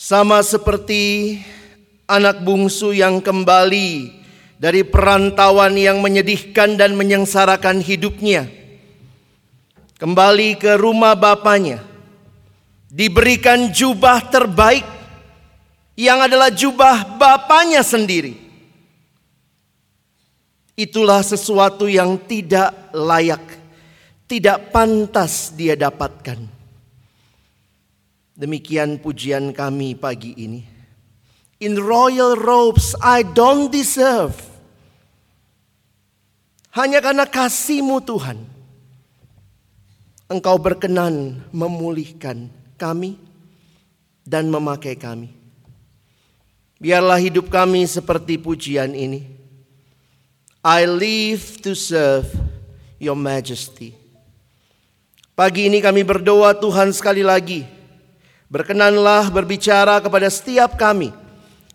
Sama seperti anak bungsu yang kembali dari perantauan yang menyedihkan dan menyengsarakan hidupnya. Kembali ke rumah bapaknya. Diberikan jubah terbaik yang adalah jubah bapaknya sendiri. Itulah sesuatu yang tidak layak, tidak pantas dia dapatkan. Demikian pujian kami pagi ini. In royal robes I don't deserve. Hanya karena kasihmu Tuhan. Engkau berkenan memulihkan kami dan memakai kami. Biarlah hidup kami seperti pujian ini. I live to serve your majesty. Pagi ini kami berdoa Tuhan sekali lagi. Berkenanlah berbicara kepada setiap kami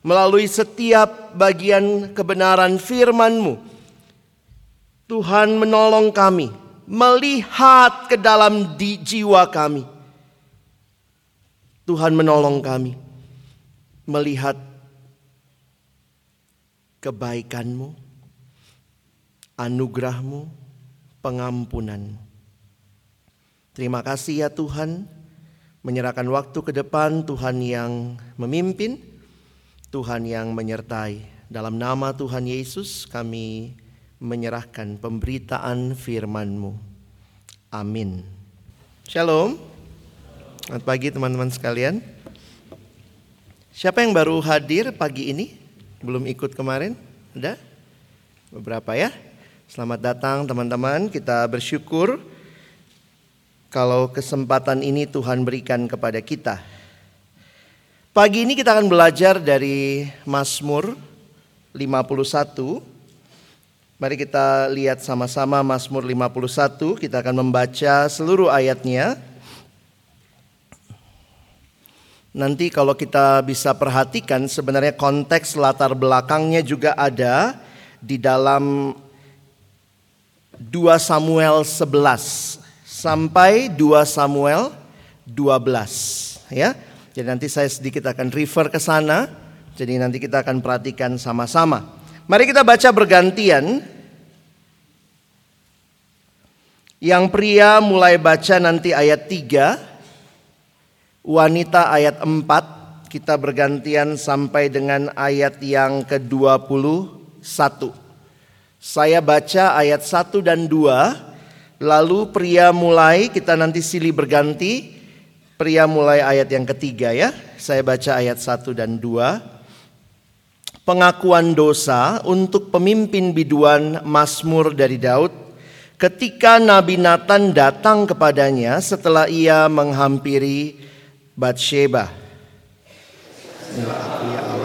melalui setiap bagian kebenaran firman-Mu. Tuhan menolong kami melihat ke dalam di jiwa kami. Tuhan menolong kami melihat kebaikanmu, anugerahmu, pengampunanmu. Terima kasih ya Tuhan, menyerahkan waktu ke depan Tuhan yang memimpin, Tuhan yang menyertai. Dalam nama Tuhan Yesus kami menyerahkan pemberitaan firman-Mu. Amin. Shalom. Selamat pagi teman-teman sekalian. Siapa yang baru hadir pagi ini? belum ikut kemarin? Ada? Beberapa ya. Selamat datang teman-teman. Kita bersyukur kalau kesempatan ini Tuhan berikan kepada kita. Pagi ini kita akan belajar dari Mazmur 51. Mari kita lihat sama-sama Mazmur 51. Kita akan membaca seluruh ayatnya. Nanti kalau kita bisa perhatikan sebenarnya konteks latar belakangnya juga ada di dalam 2 Samuel 11 sampai 2 Samuel 12 ya. Jadi nanti saya sedikit akan refer ke sana. Jadi nanti kita akan perhatikan sama-sama. Mari kita baca bergantian. Yang pria mulai baca nanti ayat 3 wanita ayat 4 kita bergantian sampai dengan ayat yang ke-21. Saya baca ayat 1 dan 2 lalu pria mulai kita nanti silih berganti pria mulai ayat yang ketiga ya. Saya baca ayat 1 dan 2. Pengakuan dosa untuk pemimpin biduan Mazmur dari Daud ketika Nabi Nathan datang kepadanya setelah ia menghampiri Bathsheba. Inilah aku ya.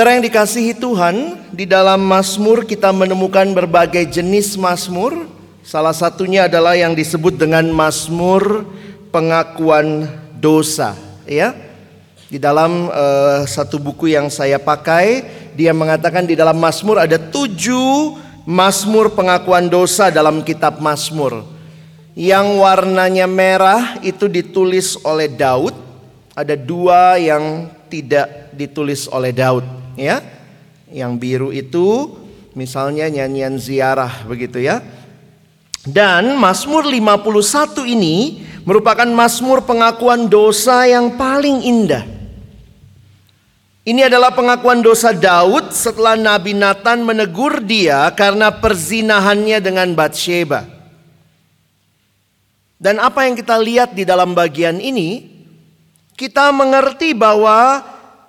Saudara yang dikasihi Tuhan, di dalam Mazmur kita menemukan berbagai jenis Mazmur. Salah satunya adalah yang disebut dengan Mazmur pengakuan dosa, ya. Di dalam uh, satu buku yang saya pakai, dia mengatakan di dalam Mazmur ada tujuh Mazmur pengakuan dosa dalam kitab Mazmur. Yang warnanya merah itu ditulis oleh Daud. Ada dua yang tidak ditulis oleh Daud, ya. Yang biru itu misalnya nyanyian ziarah begitu ya. Dan Mazmur 51 ini merupakan Mazmur pengakuan dosa yang paling indah. Ini adalah pengakuan dosa Daud setelah Nabi Nathan menegur dia karena perzinahannya dengan Batsheba. Dan apa yang kita lihat di dalam bagian ini, kita mengerti bahwa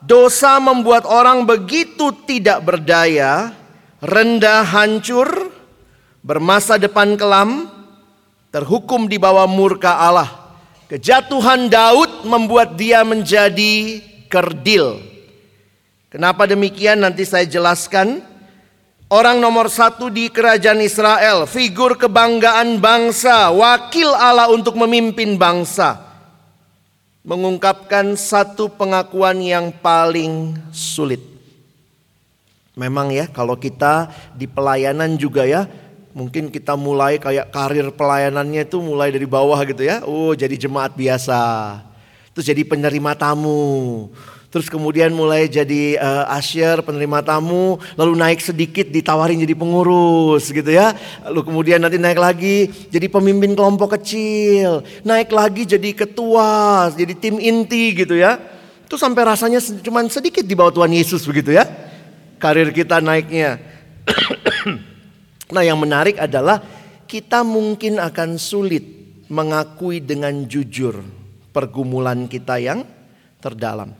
dosa membuat orang begitu tidak berdaya, rendah, hancur, bermasa depan kelam, terhukum di bawah murka Allah. Kejatuhan Daud membuat dia menjadi kerdil Kenapa demikian nanti saya jelaskan. Orang nomor satu di kerajaan Israel, figur kebanggaan bangsa, wakil Allah untuk memimpin bangsa. Mengungkapkan satu pengakuan yang paling sulit. Memang ya kalau kita di pelayanan juga ya, mungkin kita mulai kayak karir pelayanannya itu mulai dari bawah gitu ya. Oh jadi jemaat biasa. Terus jadi penerima tamu Terus kemudian mulai jadi uh, asyir, penerima tamu, lalu naik sedikit ditawarin jadi pengurus gitu ya. Lalu kemudian nanti naik lagi jadi pemimpin kelompok kecil, naik lagi jadi ketua, jadi tim inti gitu ya. Itu sampai rasanya cuma sedikit di bawah Tuhan Yesus begitu ya. Karir kita naiknya. nah yang menarik adalah kita mungkin akan sulit mengakui dengan jujur pergumulan kita yang terdalam.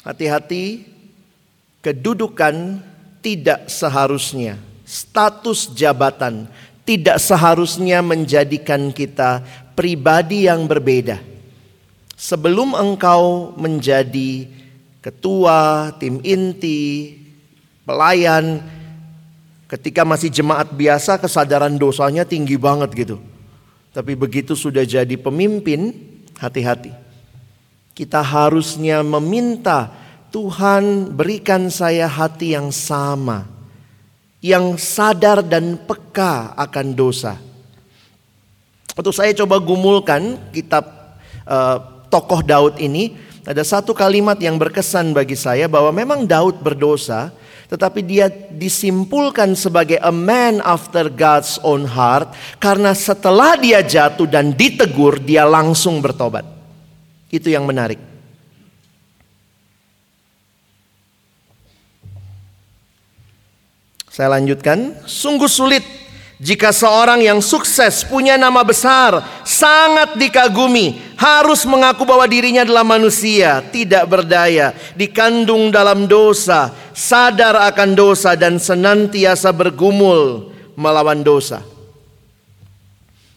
Hati-hati, kedudukan tidak seharusnya, status jabatan tidak seharusnya menjadikan kita pribadi yang berbeda. Sebelum engkau menjadi ketua, tim inti, pelayan, ketika masih jemaat biasa kesadaran dosanya tinggi banget gitu. Tapi begitu sudah jadi pemimpin, hati-hati. Kita harusnya meminta Tuhan berikan saya hati yang sama. Yang sadar dan peka akan dosa. Untuk saya coba gumulkan kitab uh, tokoh Daud ini. Ada satu kalimat yang berkesan bagi saya bahwa memang Daud berdosa. Tetapi dia disimpulkan sebagai a man after God's own heart. Karena setelah dia jatuh dan ditegur dia langsung bertobat. Itu yang menarik. Saya lanjutkan, sungguh sulit jika seorang yang sukses punya nama besar, sangat dikagumi, harus mengaku bahwa dirinya adalah manusia, tidak berdaya, dikandung dalam dosa, sadar akan dosa dan senantiasa bergumul melawan dosa.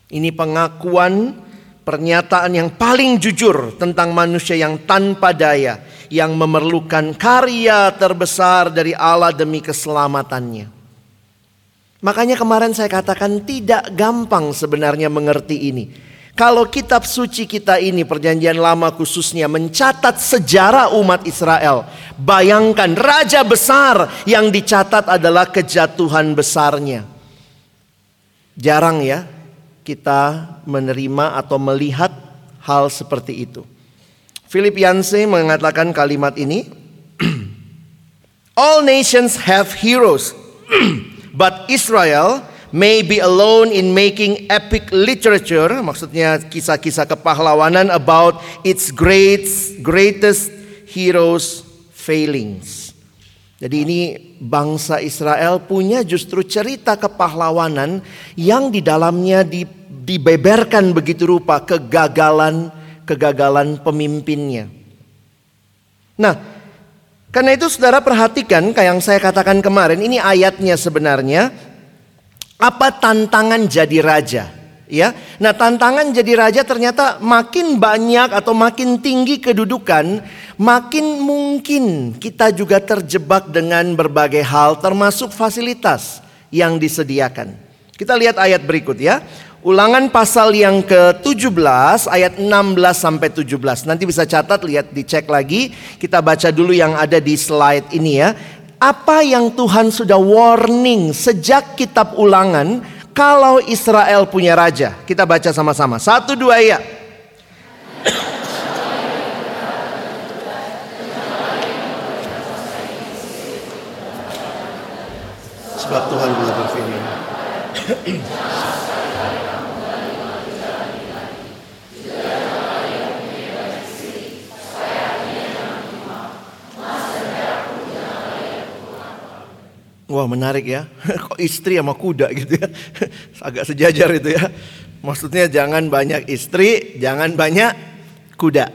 Ini pengakuan pernyataan yang paling jujur tentang manusia yang tanpa daya, yang memerlukan karya terbesar dari Allah demi keselamatannya. Makanya kemarin saya katakan tidak gampang sebenarnya mengerti ini. Kalau kitab suci kita ini perjanjian lama khususnya mencatat sejarah umat Israel. Bayangkan raja besar yang dicatat adalah kejatuhan besarnya. Jarang ya kita menerima atau melihat hal seperti itu. Philip Yancey mengatakan kalimat ini, All nations have heroes, but Israel may be alone in making epic literature, maksudnya kisah-kisah kepahlawanan about its great, greatest heroes failings. Jadi ini bangsa Israel punya justru cerita kepahlawanan yang di dalamnya di, dibeberkan begitu rupa kegagalan kegagalan pemimpinnya. Nah, karena itu saudara perhatikan kayak yang saya katakan kemarin, ini ayatnya sebenarnya Apa tantangan jadi raja? Ya, nah tantangan jadi raja ternyata makin banyak atau makin tinggi kedudukan, makin mungkin kita juga terjebak dengan berbagai hal termasuk fasilitas yang disediakan. Kita lihat ayat berikut ya. Ulangan pasal yang ke-17 ayat 16 sampai 17. Nanti bisa catat, lihat dicek lagi. Kita baca dulu yang ada di slide ini ya. Apa yang Tuhan sudah warning sejak kitab ulangan kalau Israel punya raja. Kita baca sama-sama. Satu dua ya. Sebab Tuhan telah berfirman. Wah menarik ya, kok istri sama kuda gitu ya, agak sejajar itu ya. Maksudnya jangan banyak istri, jangan banyak kuda.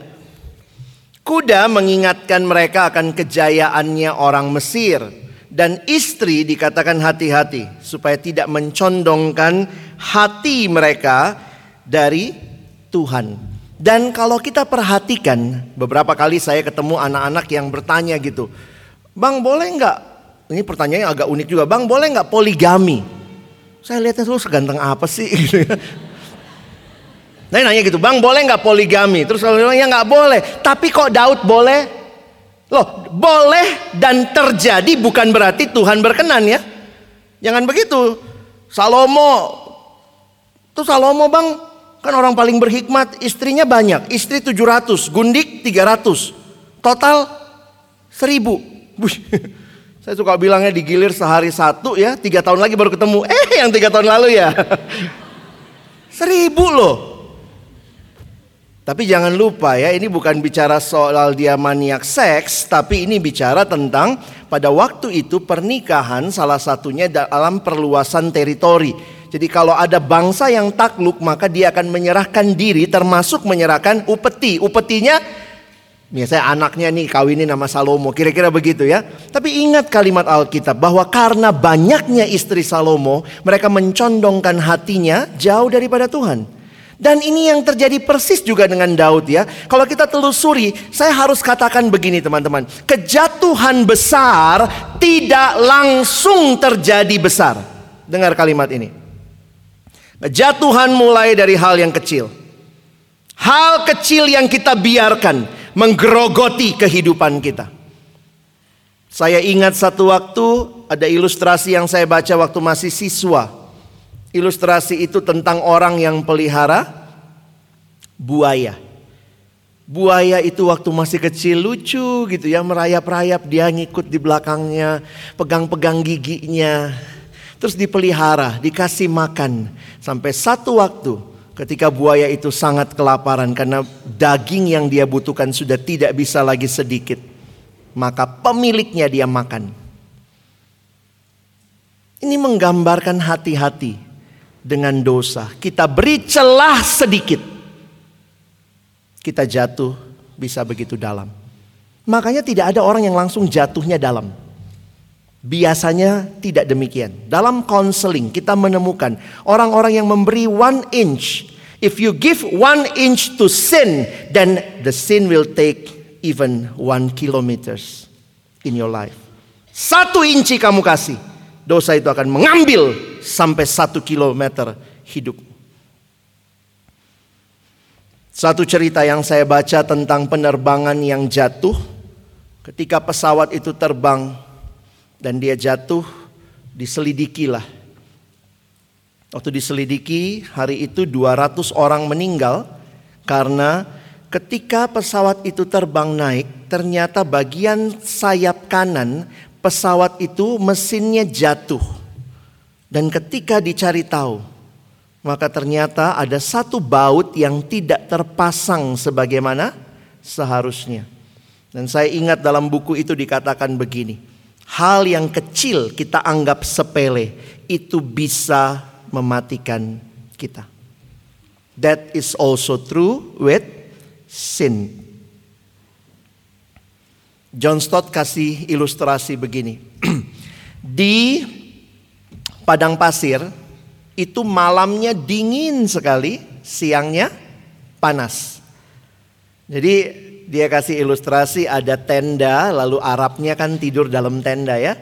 Kuda mengingatkan mereka akan kejayaannya orang Mesir. Dan istri dikatakan hati-hati supaya tidak mencondongkan hati mereka dari Tuhan. Dan kalau kita perhatikan, beberapa kali saya ketemu anak-anak yang bertanya gitu, Bang boleh nggak ini pertanyaannya agak unik juga. Bang boleh nggak poligami? Saya lihatnya lu seganteng apa sih? Gitu. Nah nanya gitu, bang boleh nggak poligami? Terus kalau bilang ya nggak boleh. Tapi kok Daud boleh? Loh boleh dan terjadi bukan berarti Tuhan berkenan ya. Jangan begitu. Salomo, tuh Salomo bang kan orang paling berhikmat, istrinya banyak. Istri 700, gundik 300. Total 1000. Saya suka bilangnya digilir sehari satu ya, tiga tahun lagi baru ketemu. Eh yang tiga tahun lalu ya. Seribu loh. Tapi jangan lupa ya, ini bukan bicara soal dia maniak seks, tapi ini bicara tentang pada waktu itu pernikahan salah satunya dalam perluasan teritori. Jadi kalau ada bangsa yang takluk maka dia akan menyerahkan diri termasuk menyerahkan upeti. Upetinya Misalnya anaknya nih kawinin nama Salomo, kira-kira begitu ya. Tapi ingat kalimat Alkitab bahwa karena banyaknya istri Salomo, mereka mencondongkan hatinya jauh daripada Tuhan. Dan ini yang terjadi persis juga dengan Daud ya. Kalau kita telusuri, saya harus katakan begini teman-teman. Kejatuhan besar tidak langsung terjadi besar. Dengar kalimat ini. Kejatuhan mulai dari hal yang kecil. Hal kecil yang kita biarkan menggerogoti kehidupan kita. Saya ingat satu waktu ada ilustrasi yang saya baca waktu masih siswa. Ilustrasi itu tentang orang yang pelihara buaya. Buaya itu waktu masih kecil lucu gitu ya, merayap-rayap dia ngikut di belakangnya, pegang-pegang giginya. Terus dipelihara, dikasih makan. Sampai satu waktu Ketika buaya itu sangat kelaparan karena daging yang dia butuhkan sudah tidak bisa lagi sedikit. Maka pemiliknya dia makan. Ini menggambarkan hati-hati dengan dosa. Kita beri celah sedikit. Kita jatuh bisa begitu dalam. Makanya tidak ada orang yang langsung jatuhnya dalam. Biasanya tidak demikian. Dalam konseling kita menemukan orang-orang yang memberi one inch. If you give one inch to sin, then the sin will take even one kilometers in your life. Satu inci kamu kasih, dosa itu akan mengambil sampai satu kilometer hidup. Satu cerita yang saya baca tentang penerbangan yang jatuh, ketika pesawat itu terbang dan dia jatuh diselidikilah. Waktu diselidiki hari itu 200 orang meninggal karena ketika pesawat itu terbang naik ternyata bagian sayap kanan pesawat itu mesinnya jatuh. Dan ketika dicari tahu maka ternyata ada satu baut yang tidak terpasang sebagaimana seharusnya. Dan saya ingat dalam buku itu dikatakan begini. Hal yang kecil kita anggap sepele itu bisa mematikan kita. That is also true with sin. John Stott kasih ilustrasi begini. Di padang pasir Itu malamnya dingin sekali, siangnya panas. Jadi dia kasih ilustrasi ada tenda, lalu Arabnya kan tidur dalam tenda ya,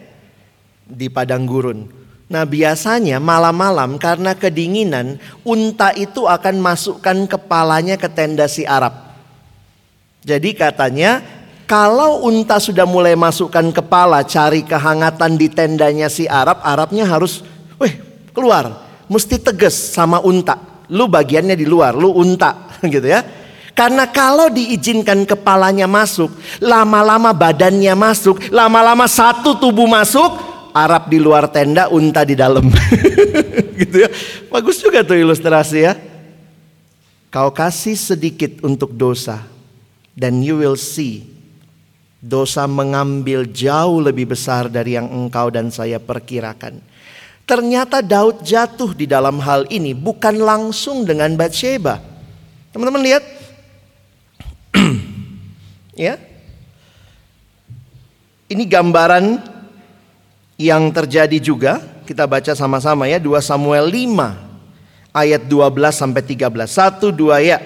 di padang gurun. Nah biasanya malam-malam karena kedinginan, unta itu akan masukkan kepalanya ke tenda si Arab. Jadi katanya kalau unta sudah mulai masukkan kepala cari kehangatan di tendanya si Arab, Arabnya harus, weh keluar mesti tegas sama unta. Lu bagiannya di luar, lu unta gitu ya. Karena kalau diizinkan kepalanya masuk, lama-lama badannya masuk, lama-lama satu tubuh masuk, Arab di luar tenda, unta di dalam. gitu ya. Bagus juga tuh ilustrasi ya. Kau kasih sedikit untuk dosa dan you will see dosa mengambil jauh lebih besar dari yang engkau dan saya perkirakan. Ternyata Daud jatuh di dalam hal ini bukan langsung dengan Bathsheba. Teman-teman lihat. Ya. Ini gambaran yang terjadi juga. Kita baca sama-sama ya 2 Samuel 5 ayat 12 sampai 13. Satu dua ya.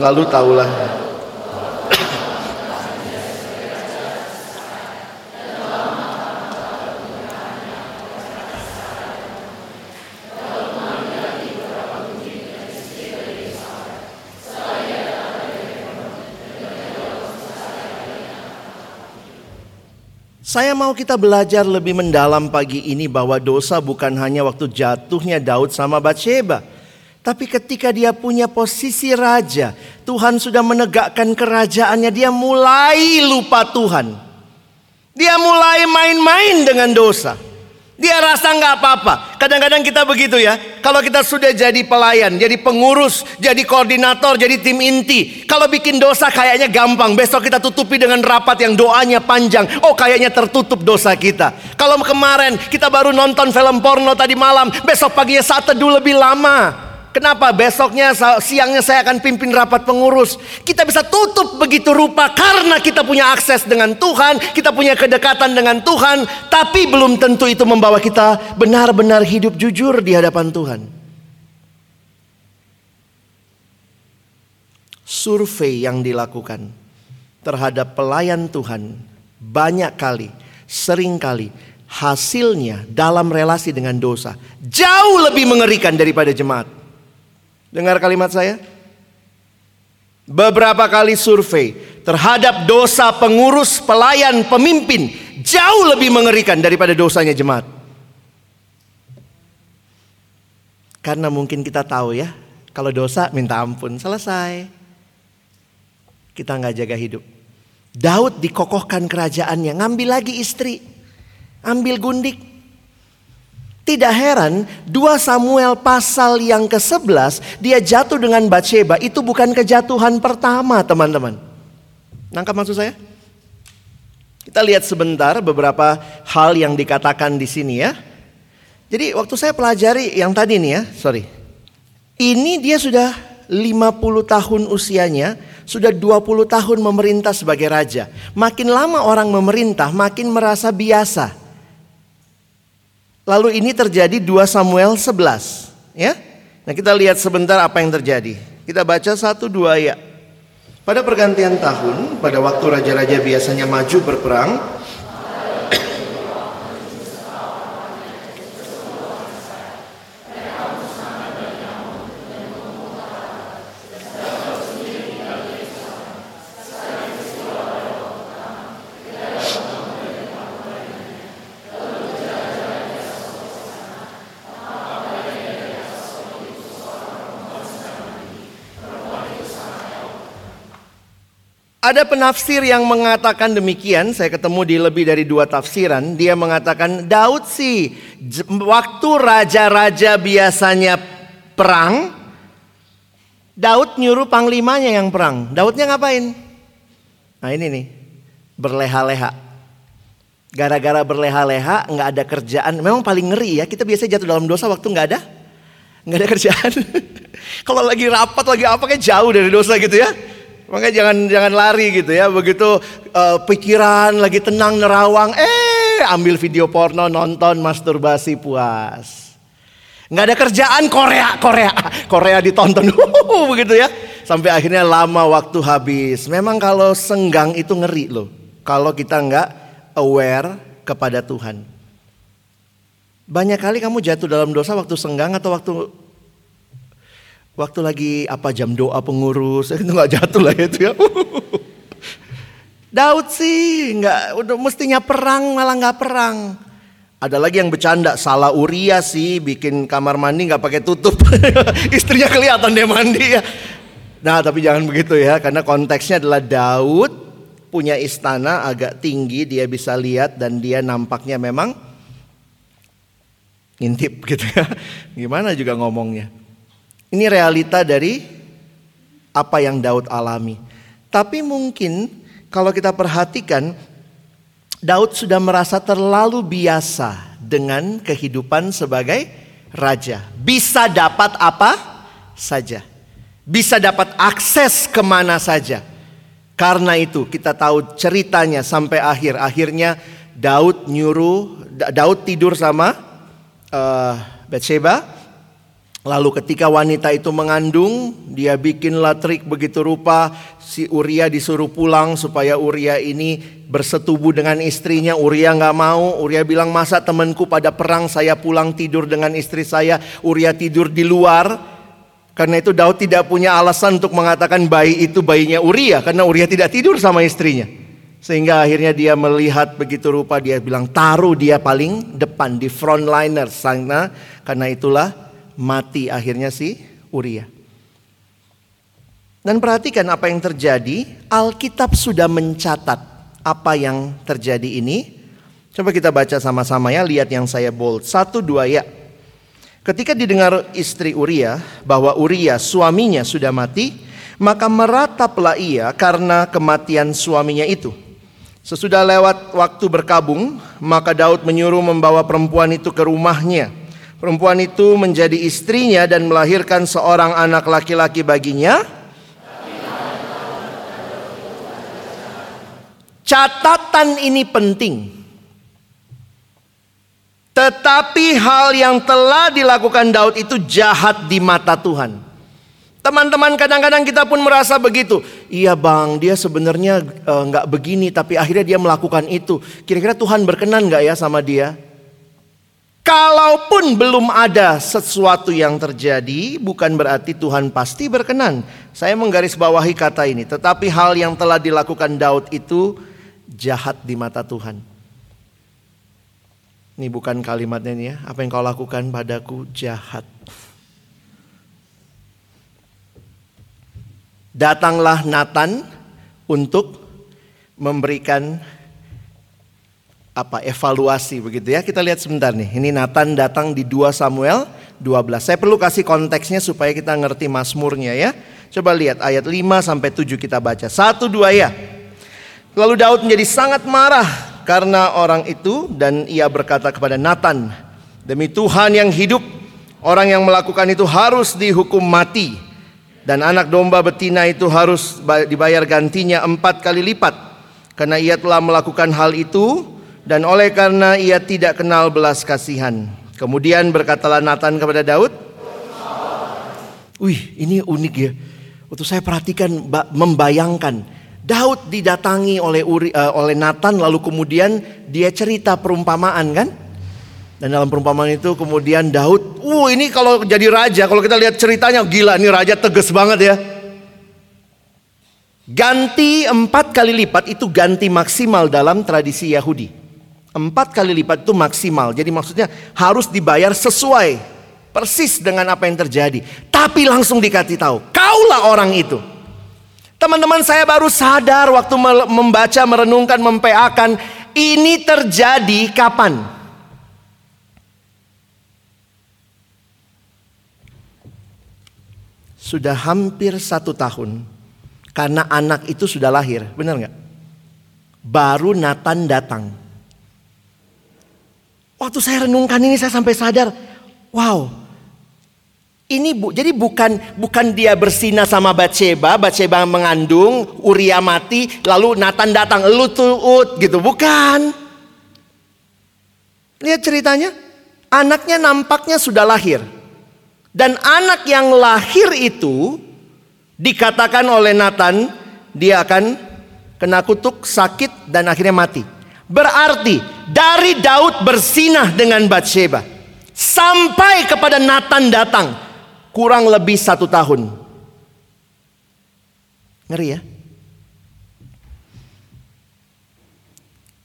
Lalu tahulah Saya mau kita belajar lebih mendalam pagi ini bahwa dosa bukan hanya waktu jatuhnya Daud sama Bathsheba. Tapi ketika dia punya posisi raja, Tuhan sudah menegakkan kerajaannya, dia mulai lupa Tuhan. Dia mulai main-main dengan dosa. Dia rasa nggak apa-apa. Kadang-kadang kita begitu ya. Kalau kita sudah jadi pelayan, jadi pengurus, jadi koordinator, jadi tim inti. Kalau bikin dosa kayaknya gampang. Besok kita tutupi dengan rapat yang doanya panjang. Oh kayaknya tertutup dosa kita. Kalau kemarin kita baru nonton film porno tadi malam. Besok paginya saat teduh lebih lama. Kenapa besoknya siangnya saya akan pimpin rapat pengurus. Kita bisa tutup begitu rupa karena kita punya akses dengan Tuhan, kita punya kedekatan dengan Tuhan, tapi belum tentu itu membawa kita benar-benar hidup jujur di hadapan Tuhan. Survei yang dilakukan terhadap pelayan Tuhan banyak kali, sering kali hasilnya dalam relasi dengan dosa jauh lebih mengerikan daripada jemaat. Dengar kalimat saya? Beberapa kali survei terhadap dosa pengurus, pelayan, pemimpin jauh lebih mengerikan daripada dosanya jemaat. Karena mungkin kita tahu ya, kalau dosa minta ampun, selesai. Kita nggak jaga hidup. Daud dikokohkan kerajaannya, ngambil lagi istri, ambil gundik, tidak heran 2 Samuel pasal yang ke-11 dia jatuh dengan Bathsheba itu bukan kejatuhan pertama teman-teman. Nangkap maksud saya? Kita lihat sebentar beberapa hal yang dikatakan di sini ya. Jadi waktu saya pelajari yang tadi nih ya, sorry. Ini dia sudah 50 tahun usianya, sudah 20 tahun memerintah sebagai raja. Makin lama orang memerintah, makin merasa biasa. Lalu ini terjadi 2 Samuel 11, ya. Nah, kita lihat sebentar apa yang terjadi. Kita baca satu dua ya. Pada pergantian tahun, pada waktu raja-raja biasanya maju berperang, Ada penafsir yang mengatakan demikian, saya ketemu di lebih dari dua tafsiran. Dia mengatakan Daud sih waktu raja-raja biasanya perang, Daud nyuruh panglimanya yang perang. Daudnya ngapain? Nah ini nih, berleha-leha. Gara-gara berleha-leha nggak ada kerjaan. Memang paling ngeri ya, kita biasa jatuh dalam dosa waktu nggak ada, nggak ada kerjaan. Kalau lagi rapat lagi apa kayak jauh dari dosa gitu ya. Makanya jangan jangan lari gitu ya. Begitu uh, pikiran lagi tenang nerawang, eh ambil video porno, nonton masturbasi puas. Nggak ada kerjaan Korea, Korea, Korea ditonton begitu ya. Sampai akhirnya lama waktu habis. Memang kalau senggang itu ngeri loh. Kalau kita nggak aware kepada Tuhan. Banyak kali kamu jatuh dalam dosa waktu senggang atau waktu waktu lagi apa jam doa pengurus itu nggak jatuh lah itu ya. Daud sih nggak udah mestinya perang malah nggak perang. Ada lagi yang bercanda, salah Uria sih bikin kamar mandi nggak pakai tutup. Istrinya kelihatan dia mandi ya. Nah tapi jangan begitu ya, karena konteksnya adalah Daud punya istana agak tinggi, dia bisa lihat dan dia nampaknya memang ngintip gitu ya. Gimana juga ngomongnya. Ini realita dari apa yang Daud alami. Tapi mungkin kalau kita perhatikan Daud sudah merasa terlalu biasa dengan kehidupan sebagai raja. Bisa dapat apa saja. Bisa dapat akses ke mana saja. Karena itu kita tahu ceritanya sampai akhir. Akhirnya Daud nyuruh, Daud tidur sama uh, Bathsheba. Lalu ketika wanita itu mengandung, dia bikinlah trik begitu rupa si Uria disuruh pulang supaya Uria ini bersetubuh dengan istrinya. Uria nggak mau. Uria bilang masa temanku pada perang saya pulang tidur dengan istri saya. Uria tidur di luar. Karena itu Daud tidak punya alasan untuk mengatakan bayi itu bayinya Uria karena Uria tidak tidur sama istrinya. Sehingga akhirnya dia melihat begitu rupa dia bilang taruh dia paling depan di frontliner sana karena itulah mati akhirnya si Uria. Dan perhatikan apa yang terjadi, Alkitab sudah mencatat apa yang terjadi ini. Coba kita baca sama-sama ya, lihat yang saya bold. Satu dua ya. Ketika didengar istri Uria bahwa Uria suaminya sudah mati, maka merataplah ia karena kematian suaminya itu. Sesudah lewat waktu berkabung, maka Daud menyuruh membawa perempuan itu ke rumahnya Perempuan itu menjadi istrinya dan melahirkan seorang anak laki-laki baginya. Catatan ini penting. Tetapi hal yang telah dilakukan Daud itu jahat di mata Tuhan. Teman-teman kadang-kadang kita pun merasa begitu. Iya bang, dia sebenarnya uh, nggak begini, tapi akhirnya dia melakukan itu. Kira-kira Tuhan berkenan nggak ya sama dia? Kalaupun belum ada sesuatu yang terjadi, bukan berarti Tuhan pasti berkenan. Saya menggarisbawahi kata ini, tetapi hal yang telah dilakukan Daud itu jahat di mata Tuhan. Ini bukan kalimatnya nih ya, apa yang kau lakukan padaku jahat. Datanglah Nathan untuk memberikan apa evaluasi begitu ya. Kita lihat sebentar nih. Ini Nathan datang di 2 Samuel 12. Saya perlu kasih konteksnya supaya kita ngerti Mazmurnya ya. Coba lihat ayat 5 sampai 7 kita baca. Satu dua ya. Lalu Daud menjadi sangat marah karena orang itu dan ia berkata kepada Nathan, "Demi Tuhan yang hidup, orang yang melakukan itu harus dihukum mati." Dan anak domba betina itu harus dibayar gantinya empat kali lipat. Karena ia telah melakukan hal itu dan oleh karena ia tidak kenal belas kasihan. Kemudian berkatalah Nathan kepada Daud, Wih ini unik ya. Waktu saya perhatikan membayangkan Daud didatangi oleh Uri, uh, oleh Nathan lalu kemudian dia cerita perumpamaan kan? Dan dalam perumpamaan itu kemudian Daud, uh ini kalau jadi raja, kalau kita lihat ceritanya gila, ini raja tegas banget ya. Ganti empat kali lipat itu ganti maksimal dalam tradisi Yahudi. Empat kali lipat itu maksimal. Jadi maksudnya harus dibayar sesuai. Persis dengan apa yang terjadi. Tapi langsung dikasih tahu. Kaulah orang itu. Teman-teman saya baru sadar waktu membaca, merenungkan, mempeakan. Ini terjadi kapan? Sudah hampir satu tahun. Karena anak itu sudah lahir. Benar nggak? Baru Nathan datang Waktu saya renungkan ini saya sampai sadar, wow. Ini bu, jadi bukan bukan dia bersina sama Batseba, Batseba mengandung, Uria mati, lalu Nathan datang, lu tuut gitu, bukan. Lihat ceritanya, anaknya nampaknya sudah lahir. Dan anak yang lahir itu dikatakan oleh Nathan dia akan kena kutuk, sakit dan akhirnya mati. Berarti dari Daud bersinah dengan Batsheba sampai kepada Nathan datang kurang lebih satu tahun. Ngeri ya?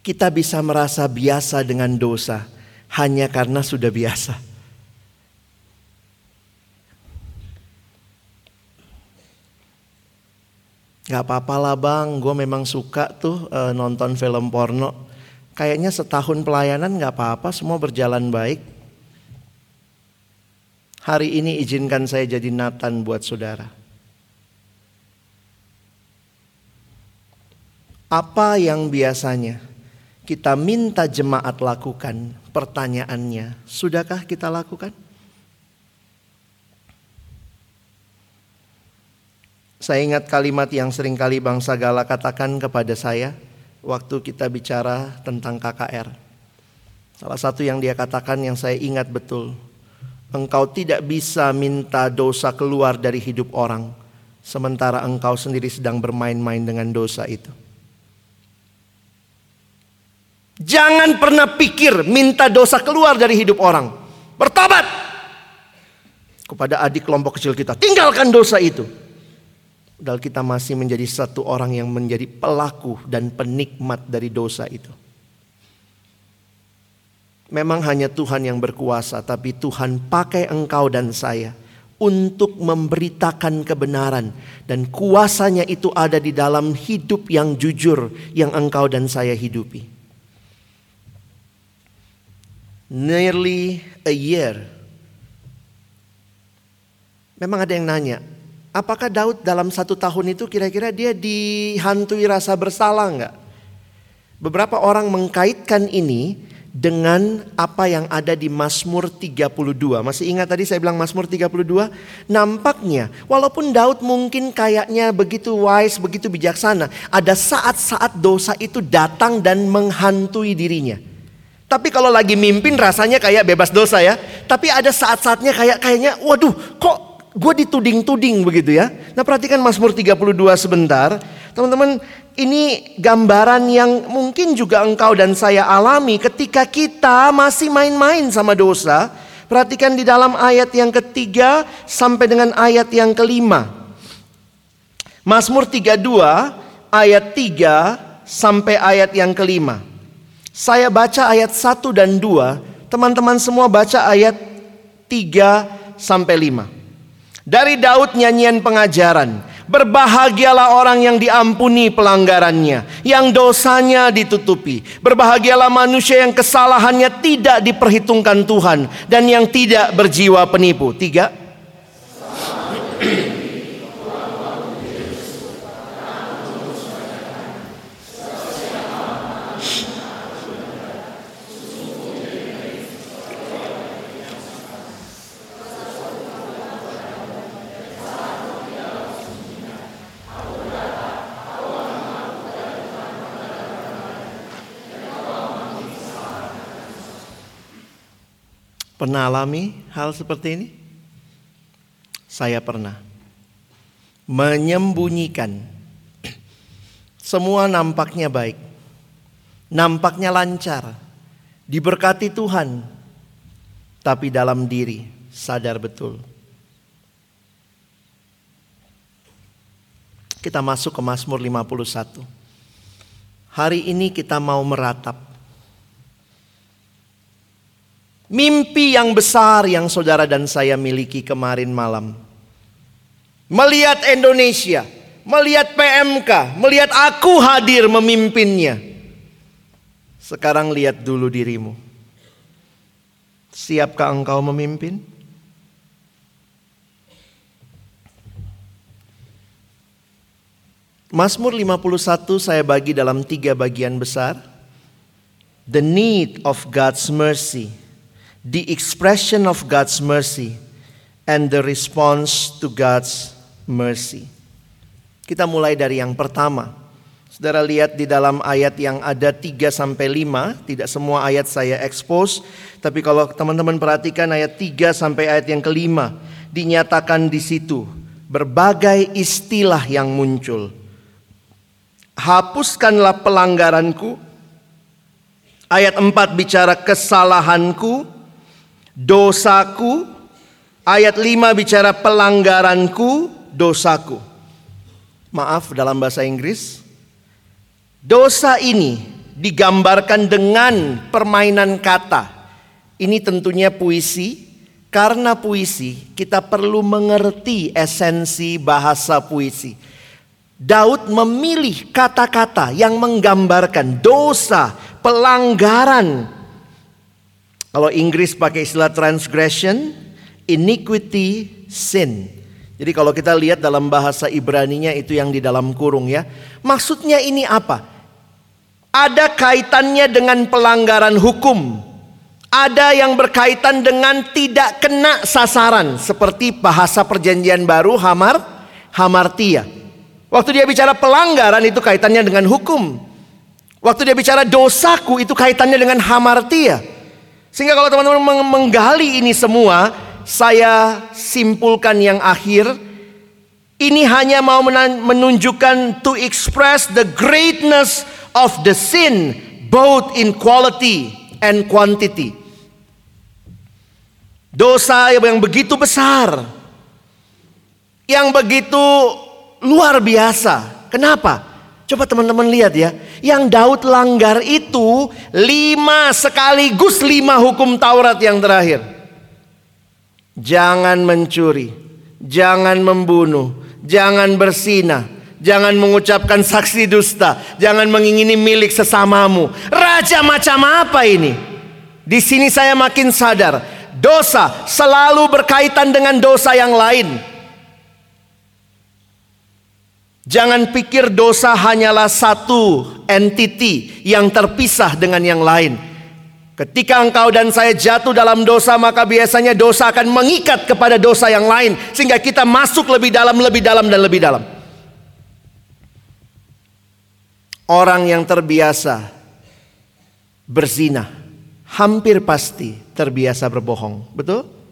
Kita bisa merasa biasa dengan dosa hanya karena sudah biasa. Gak apa-apa lah bang, gue memang suka tuh e, nonton film porno. Kayaknya setahun pelayanan gak apa-apa, semua berjalan baik. Hari ini izinkan saya jadi Nathan buat saudara. Apa yang biasanya kita minta jemaat lakukan? Pertanyaannya, sudahkah kita lakukan? Saya ingat kalimat yang sering kali bangsa Gala katakan kepada saya waktu kita bicara tentang KKR. Salah satu yang dia katakan yang saya ingat betul. Engkau tidak bisa minta dosa keluar dari hidup orang sementara engkau sendiri sedang bermain-main dengan dosa itu. Jangan pernah pikir minta dosa keluar dari hidup orang. Bertobat kepada adik kelompok kecil kita. Tinggalkan dosa itu. Padahal kita masih menjadi satu orang yang menjadi pelaku dan penikmat dari dosa itu. Memang hanya Tuhan yang berkuasa, tapi Tuhan pakai engkau dan saya untuk memberitakan kebenaran, dan kuasanya itu ada di dalam hidup yang jujur yang engkau dan saya hidupi. Nearly a year. Memang ada yang nanya, Apakah Daud dalam satu tahun itu kira-kira dia dihantui rasa bersalah enggak? Beberapa orang mengkaitkan ini dengan apa yang ada di Mazmur 32. Masih ingat tadi saya bilang Mazmur 32? Nampaknya walaupun Daud mungkin kayaknya begitu wise, begitu bijaksana, ada saat-saat dosa itu datang dan menghantui dirinya. Tapi kalau lagi mimpin rasanya kayak bebas dosa ya. Tapi ada saat-saatnya kayak kayaknya waduh kok gue dituding-tuding begitu ya. Nah perhatikan Mazmur 32 sebentar. Teman-teman ini gambaran yang mungkin juga engkau dan saya alami ketika kita masih main-main sama dosa. Perhatikan di dalam ayat yang ketiga sampai dengan ayat yang kelima. Mazmur 32 ayat 3 sampai ayat yang kelima. Saya baca ayat 1 dan 2, teman-teman semua baca ayat 3 sampai 5. Dari Daud nyanyian pengajaran. Berbahagialah orang yang diampuni pelanggarannya, yang dosanya ditutupi. Berbahagialah manusia yang kesalahannya tidak diperhitungkan Tuhan dan yang tidak berjiwa penipu. Tiga. Pernah alami hal seperti ini? Saya pernah. Menyembunyikan. Semua nampaknya baik. Nampaknya lancar. Diberkati Tuhan. Tapi dalam diri sadar betul. Kita masuk ke Mazmur 51. Hari ini kita mau meratap Mimpi yang besar yang saudara dan saya miliki kemarin malam. Melihat Indonesia, melihat PMK, melihat aku hadir memimpinnya. Sekarang lihat dulu dirimu. Siapkah engkau memimpin? Mazmur 51 saya bagi dalam tiga bagian besar. The need of God's mercy the expression of God's mercy and the response to God's mercy. Kita mulai dari yang pertama. Saudara lihat di dalam ayat yang ada 3 sampai 5, tidak semua ayat saya expose, tapi kalau teman-teman perhatikan ayat 3 sampai ayat yang kelima, dinyatakan di situ. Berbagai istilah yang muncul. Hapuskanlah pelanggaranku. Ayat 4 bicara kesalahanku, dosaku. Ayat 5 bicara pelanggaranku, dosaku. Maaf dalam bahasa Inggris. Dosa ini digambarkan dengan permainan kata. Ini tentunya puisi, karena puisi, kita perlu mengerti esensi bahasa puisi. Daud memilih kata-kata yang menggambarkan dosa, pelanggaran. Kalau Inggris pakai istilah transgression, iniquity, sin. Jadi kalau kita lihat dalam bahasa Ibraninya itu yang di dalam kurung ya. Maksudnya ini apa? Ada kaitannya dengan pelanggaran hukum. Ada yang berkaitan dengan tidak kena sasaran seperti bahasa perjanjian baru hamar hamartia. Waktu dia bicara pelanggaran itu kaitannya dengan hukum. Waktu dia bicara dosaku itu kaitannya dengan hamartia. Sehingga kalau teman-teman menggali ini semua, saya simpulkan yang akhir ini hanya mau menunjukkan to express the greatness of the sin both in quality and quantity. Dosa yang begitu besar. Yang begitu luar biasa. Kenapa? Coba teman-teman lihat ya. Yang Daud langgar itu lima sekaligus lima hukum Taurat yang terakhir. Jangan mencuri. Jangan membunuh. Jangan bersinah. Jangan mengucapkan saksi dusta. Jangan mengingini milik sesamamu. Raja macam apa ini? Di sini saya makin sadar Dosa selalu berkaitan dengan dosa yang lain. Jangan pikir dosa hanyalah satu entiti yang terpisah dengan yang lain. Ketika engkau dan saya jatuh dalam dosa, maka biasanya dosa akan mengikat kepada dosa yang lain, sehingga kita masuk lebih dalam, lebih dalam, dan lebih dalam. Orang yang terbiasa berzina hampir pasti terbiasa berbohong. Betul?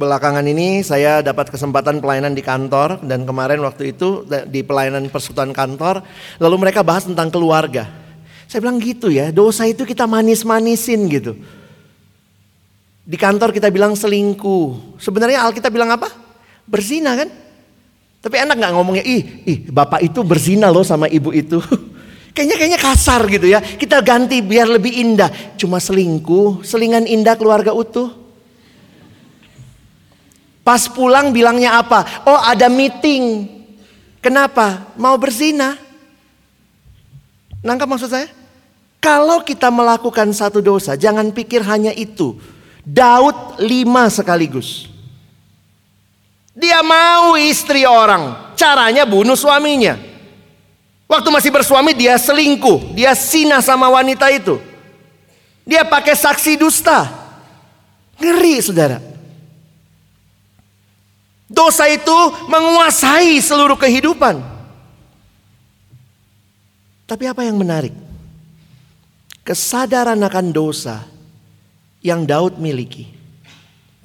Belakangan ini saya dapat kesempatan pelayanan di kantor dan kemarin waktu itu di pelayanan persekutuan kantor lalu mereka bahas tentang keluarga. Saya bilang gitu ya, dosa itu kita manis-manisin gitu. Di kantor kita bilang selingkuh. Sebenarnya Alkitab bilang apa? Berzina kan? Tapi enak nggak ngomongnya, ih, ih bapak itu berzina loh sama ibu itu. Kayaknya kayaknya kasar gitu ya. Kita ganti biar lebih indah. Cuma selingkuh, selingan indah keluarga utuh. Pas pulang bilangnya apa? Oh ada meeting. Kenapa? Mau berzina. Nangkap maksud saya? Kalau kita melakukan satu dosa, jangan pikir hanya itu. Daud lima sekaligus. Dia mau istri orang, caranya bunuh suaminya. Waktu masih bersuami dia selingkuh, dia sinah sama wanita itu. Dia pakai saksi dusta. Ngeri saudara. Dosa itu menguasai seluruh kehidupan. Tapi apa yang menarik? Kesadaran akan dosa yang Daud miliki.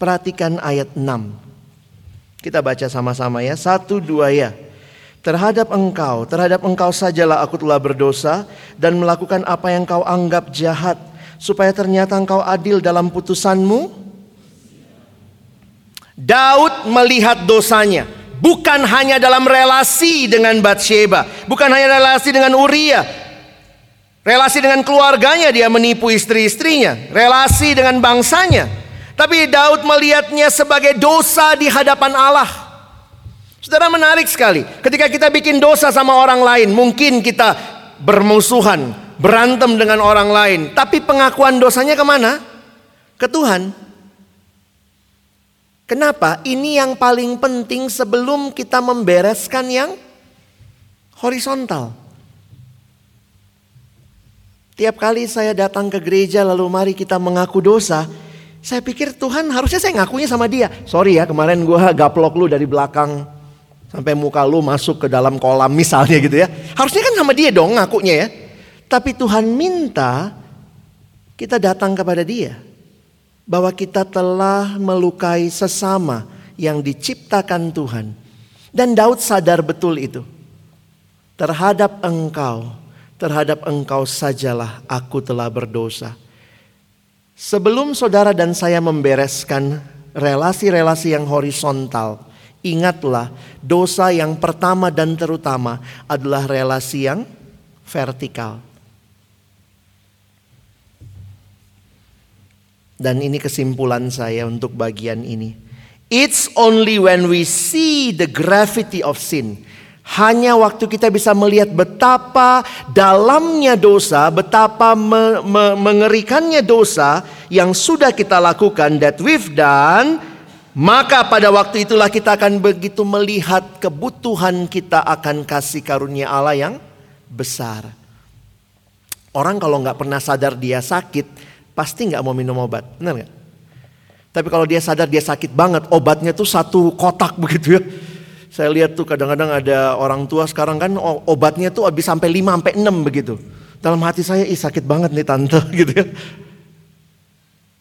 Perhatikan ayat 6. Kita baca sama-sama ya. Satu dua ya terhadap engkau, terhadap engkau sajalah aku telah berdosa dan melakukan apa yang kau anggap jahat, supaya ternyata engkau adil dalam putusanmu. Daud melihat dosanya, bukan hanya dalam relasi dengan Bathsheba, bukan hanya relasi dengan Uria, relasi dengan keluarganya dia menipu istri-istrinya, relasi dengan bangsanya. Tapi Daud melihatnya sebagai dosa di hadapan Allah. Saudara menarik sekali. Ketika kita bikin dosa sama orang lain, mungkin kita bermusuhan, berantem dengan orang lain. Tapi pengakuan dosanya ke mana? Ke Tuhan. Kenapa? Ini yang paling penting sebelum kita membereskan yang horizontal. Tiap kali saya datang ke gereja lalu mari kita mengaku dosa. Saya pikir Tuhan harusnya saya ngakunya sama dia. Sorry ya kemarin gue gaplok lu dari belakang Sampai muka lu masuk ke dalam kolam misalnya gitu ya. Harusnya kan sama dia dong ngakunya ya. Tapi Tuhan minta kita datang kepada dia. Bahwa kita telah melukai sesama yang diciptakan Tuhan. Dan Daud sadar betul itu. Terhadap engkau, terhadap engkau sajalah aku telah berdosa. Sebelum saudara dan saya membereskan relasi-relasi yang horizontal, ingatlah dosa yang pertama dan terutama adalah relasi yang vertikal. Dan ini kesimpulan saya untuk bagian ini. It's only when we see the gravity of sin. Hanya waktu kita bisa melihat betapa dalamnya dosa, betapa me, me, mengerikannya dosa yang sudah kita lakukan that we've done, maka pada waktu itulah kita akan begitu melihat kebutuhan kita akan kasih karunia Allah yang besar. Orang kalau nggak pernah sadar dia sakit, pasti nggak mau minum obat, benar nggak? Tapi kalau dia sadar dia sakit banget, obatnya tuh satu kotak begitu ya. Saya lihat tuh kadang-kadang ada orang tua sekarang kan obatnya tuh habis sampai 5 sampai 6 begitu. Dalam hati saya, ih sakit banget nih tante gitu ya.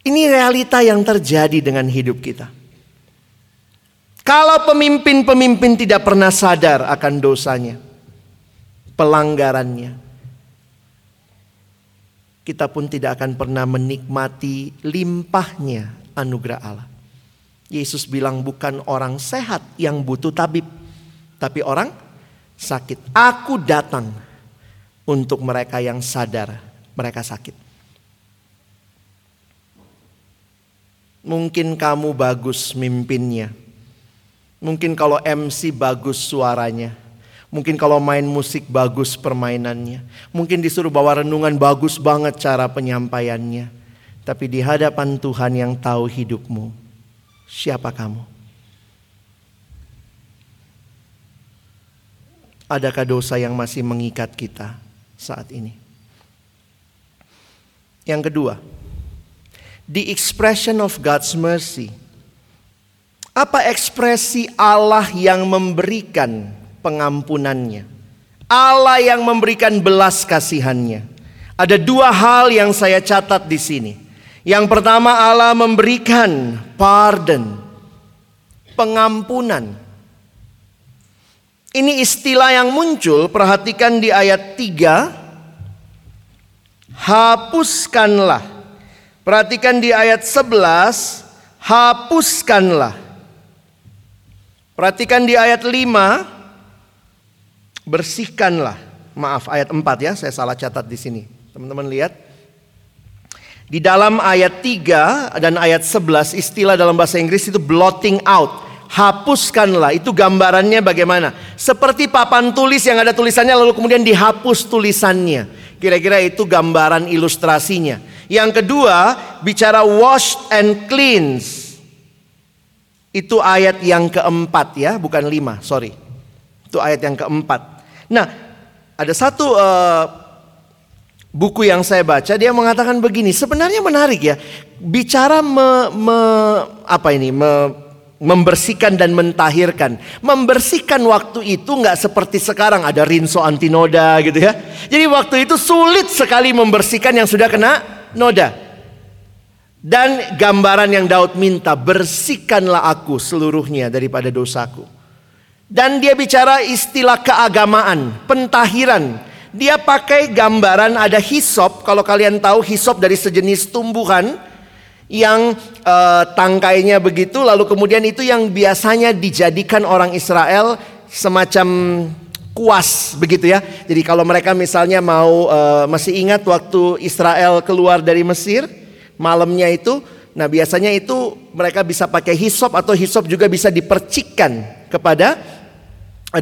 Ini realita yang terjadi dengan hidup kita. Kalau pemimpin-pemimpin tidak pernah sadar akan dosanya, pelanggarannya, kita pun tidak akan pernah menikmati limpahnya anugerah Allah. Yesus bilang bukan orang sehat yang butuh tabib, tapi orang sakit. Aku datang untuk mereka yang sadar mereka sakit. Mungkin kamu bagus mimpinnya. Mungkin kalau MC bagus suaranya. Mungkin kalau main musik bagus permainannya. Mungkin disuruh bawa renungan bagus banget cara penyampaiannya. Tapi di hadapan Tuhan yang tahu hidupmu. Siapa kamu? Adakah dosa yang masih mengikat kita saat ini? Yang kedua, the expression of God's mercy. Apa ekspresi Allah yang memberikan pengampunannya. Allah yang memberikan belas kasihannya. Ada dua hal yang saya catat di sini. Yang pertama Allah memberikan pardon, pengampunan. Ini istilah yang muncul, perhatikan di ayat 3. Hapuskanlah. Perhatikan di ayat 11, hapuskanlah. Perhatikan di ayat 5, bersihkanlah. Maaf ayat 4 ya, saya salah catat di sini. Teman-teman lihat. Di dalam ayat 3 dan ayat 11 istilah dalam bahasa Inggris itu blotting out. Hapuskanlah, itu gambarannya bagaimana? Seperti papan tulis yang ada tulisannya lalu kemudian dihapus tulisannya. Kira-kira itu gambaran ilustrasinya. Yang kedua, bicara wash and cleanse. Itu ayat yang keempat ya, bukan lima, sorry. Itu ayat yang keempat. Nah, ada satu uh, buku yang saya baca dia mengatakan begini, sebenarnya menarik ya. Bicara me, me, apa ini? Me, membersihkan dan mentahirkan. Membersihkan waktu itu nggak seperti sekarang ada rinso antinoda gitu ya. Jadi waktu itu sulit sekali membersihkan yang sudah kena noda. Dan gambaran yang Daud minta, bersihkanlah aku seluruhnya daripada dosaku. Dan dia bicara istilah keagamaan, pentahiran. Dia pakai gambaran ada hisop. Kalau kalian tahu hisop dari sejenis tumbuhan yang uh, tangkainya begitu. Lalu kemudian itu yang biasanya dijadikan orang Israel semacam kuas begitu ya. Jadi kalau mereka misalnya mau uh, masih ingat waktu Israel keluar dari Mesir malamnya itu, nah biasanya itu mereka bisa pakai hisop atau hisop juga bisa dipercikkan kepada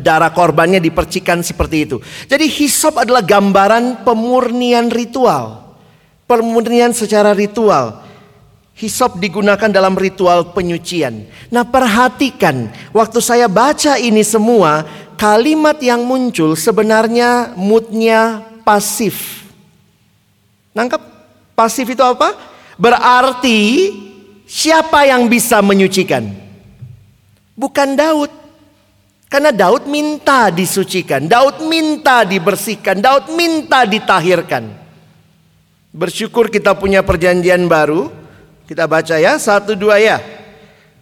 darah korbannya dipercikan seperti itu. Jadi hisop adalah gambaran pemurnian ritual. Pemurnian secara ritual. Hisop digunakan dalam ritual penyucian. Nah perhatikan, waktu saya baca ini semua, kalimat yang muncul sebenarnya moodnya pasif. Nangkep? Pasif itu apa? Berarti siapa yang bisa menyucikan? Bukan Daud. Karena Daud minta disucikan, Daud minta dibersihkan, Daud minta ditahirkan. Bersyukur kita punya perjanjian baru. Kita baca ya, satu dua ya.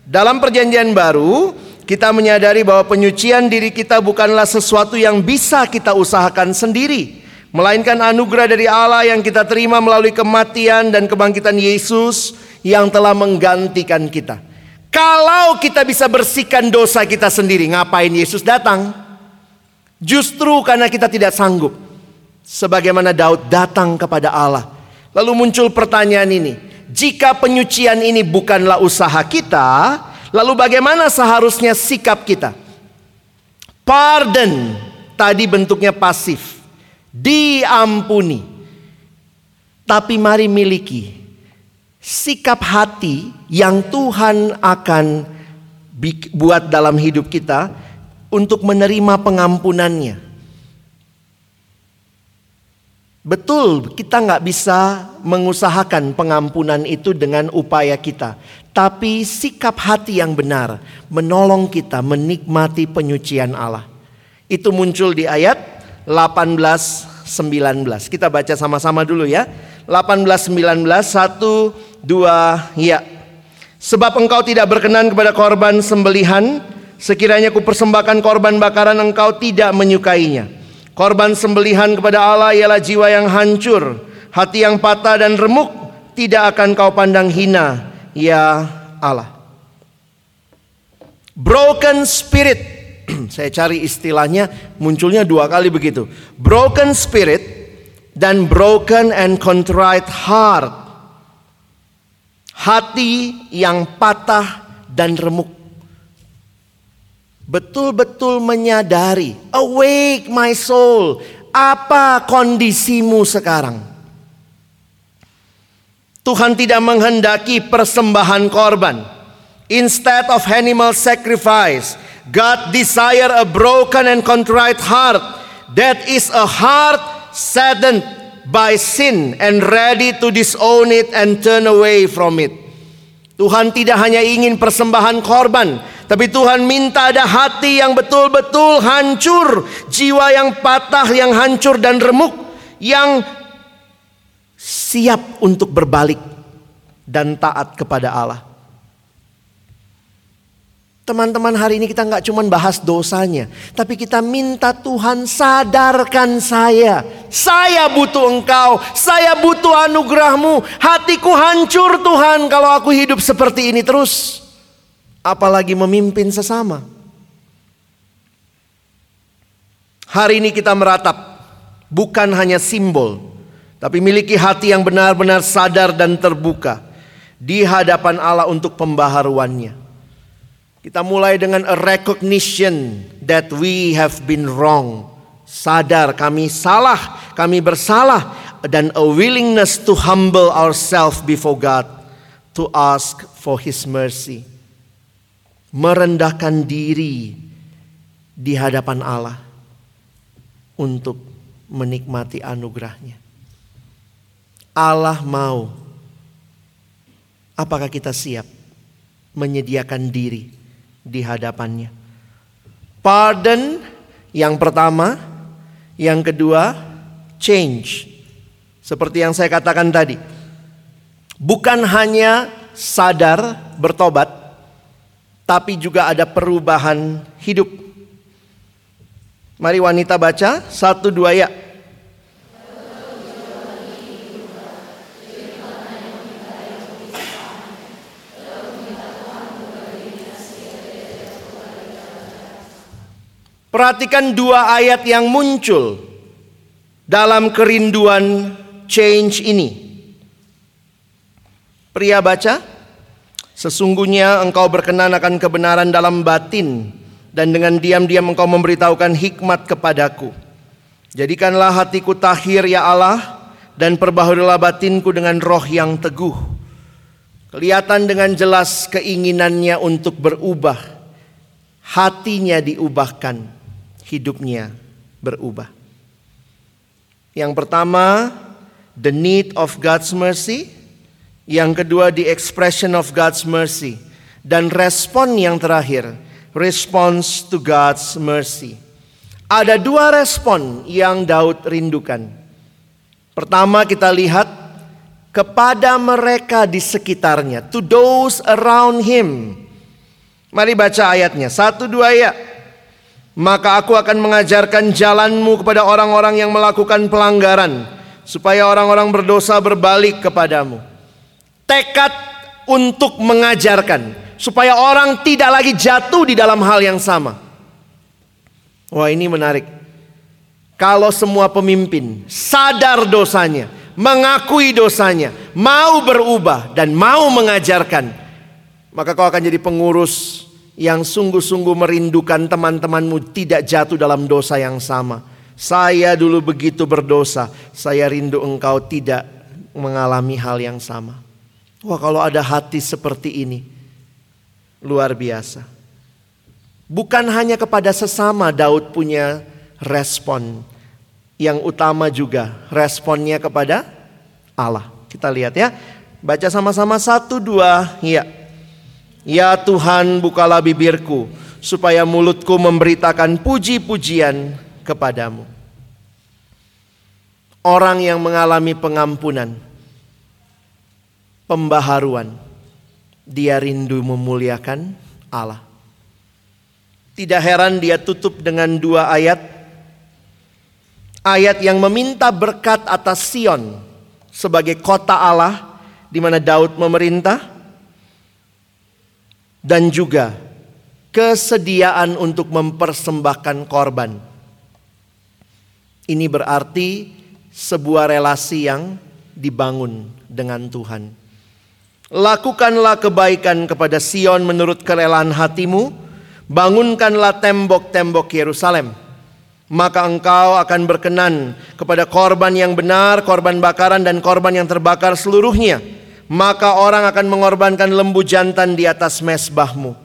Dalam perjanjian baru, kita menyadari bahwa penyucian diri kita bukanlah sesuatu yang bisa kita usahakan sendiri, melainkan anugerah dari Allah yang kita terima melalui kematian dan kebangkitan Yesus yang telah menggantikan kita. Kalau kita bisa bersihkan dosa kita sendiri, ngapain Yesus datang? Justru karena kita tidak sanggup. Sebagaimana Daud datang kepada Allah. Lalu muncul pertanyaan ini, jika penyucian ini bukanlah usaha kita, lalu bagaimana seharusnya sikap kita? Pardon tadi bentuknya pasif. Diampuni. Tapi mari miliki sikap hati yang Tuhan akan buat dalam hidup kita untuk menerima pengampunannya. Betul, kita nggak bisa mengusahakan pengampunan itu dengan upaya kita. Tapi sikap hati yang benar menolong kita menikmati penyucian Allah. Itu muncul di ayat 18 19. Kita baca sama-sama dulu ya. 18 19 1 2 ya. Sebab engkau tidak berkenan kepada korban sembelihan, sekiranya kupersembahkan korban bakaran engkau tidak menyukainya. Korban sembelihan kepada Allah ialah jiwa yang hancur, hati yang patah dan remuk, tidak akan kau pandang hina, ya Allah. Broken spirit, saya cari istilahnya munculnya dua kali begitu. Broken spirit dan broken and contrite heart. Hati yang patah dan remuk betul-betul menyadari, awake my soul, apa kondisimu sekarang? Tuhan tidak menghendaki persembahan korban. Instead of animal sacrifice, God desire a broken and contrite heart. That is a heart saddened by sin and ready to disown it and turn away from it. Tuhan tidak hanya ingin persembahan korban, tapi Tuhan minta ada hati yang betul-betul hancur, jiwa yang patah, yang hancur dan remuk, yang siap untuk berbalik dan taat kepada Allah. Teman-teman hari ini kita nggak cuma bahas dosanya, tapi kita minta Tuhan sadarkan saya. Saya butuh engkau, saya butuh anugerahmu. Hatiku hancur Tuhan kalau aku hidup seperti ini terus apalagi memimpin sesama. Hari ini kita meratap bukan hanya simbol, tapi miliki hati yang benar-benar sadar dan terbuka di hadapan Allah untuk pembaharuannya. Kita mulai dengan a recognition that we have been wrong. Sadar kami salah, kami bersalah dan a willingness to humble ourselves before God to ask for his mercy merendahkan diri di hadapan Allah untuk menikmati anugerahnya. Allah mau. Apakah kita siap menyediakan diri di hadapannya? Pardon yang pertama, yang kedua change. Seperti yang saya katakan tadi. Bukan hanya sadar bertobat, tapi juga ada perubahan hidup. Mari wanita baca satu dua ya. Perhatikan dua ayat yang muncul dalam kerinduan change ini. Pria baca. Sesungguhnya engkau berkenan akan kebenaran dalam batin dan dengan diam-diam engkau memberitahukan hikmat kepadaku. Jadikanlah hatiku tahir ya Allah dan perbaharulah batinku dengan roh yang teguh. Kelihatan dengan jelas keinginannya untuk berubah. Hatinya diubahkan, hidupnya berubah. Yang pertama, the need of God's mercy. Yang kedua the expression of God's mercy. Dan respon yang terakhir, response to God's mercy. Ada dua respon yang Daud rindukan. Pertama kita lihat kepada mereka di sekitarnya, to those around him. Mari baca ayatnya, satu dua ya. Maka aku akan mengajarkan jalanmu kepada orang-orang yang melakukan pelanggaran, supaya orang-orang berdosa berbalik kepadamu. Tekad untuk mengajarkan, supaya orang tidak lagi jatuh di dalam hal yang sama. Wah ini menarik. Kalau semua pemimpin sadar dosanya, mengakui dosanya, mau berubah dan mau mengajarkan, maka kau akan jadi pengurus yang sungguh-sungguh merindukan teman-temanmu tidak jatuh dalam dosa yang sama. Saya dulu begitu berdosa, saya rindu engkau tidak mengalami hal yang sama. Wah, kalau ada hati seperti ini, luar biasa. Bukan hanya kepada sesama Daud punya respon, yang utama juga responnya kepada Allah. Kita lihat ya. Baca sama-sama satu dua. Ya. Ya Tuhan bukalah bibirku supaya mulutku memberitakan puji-pujian kepadamu. Orang yang mengalami pengampunan, pembaharuan, dia rindu memuliakan Allah. Tidak heran dia tutup dengan dua ayat ayat yang meminta berkat atas Sion sebagai kota Allah di mana Daud memerintah dan juga kesediaan untuk mempersembahkan korban. Ini berarti sebuah relasi yang dibangun dengan Tuhan. Lakukanlah kebaikan kepada Sion menurut kerelaan hatimu, bangunkanlah tembok-tembok Yerusalem maka engkau akan berkenan kepada korban yang benar, korban bakaran dan korban yang terbakar seluruhnya. Maka orang akan mengorbankan lembu jantan di atas mesbahmu.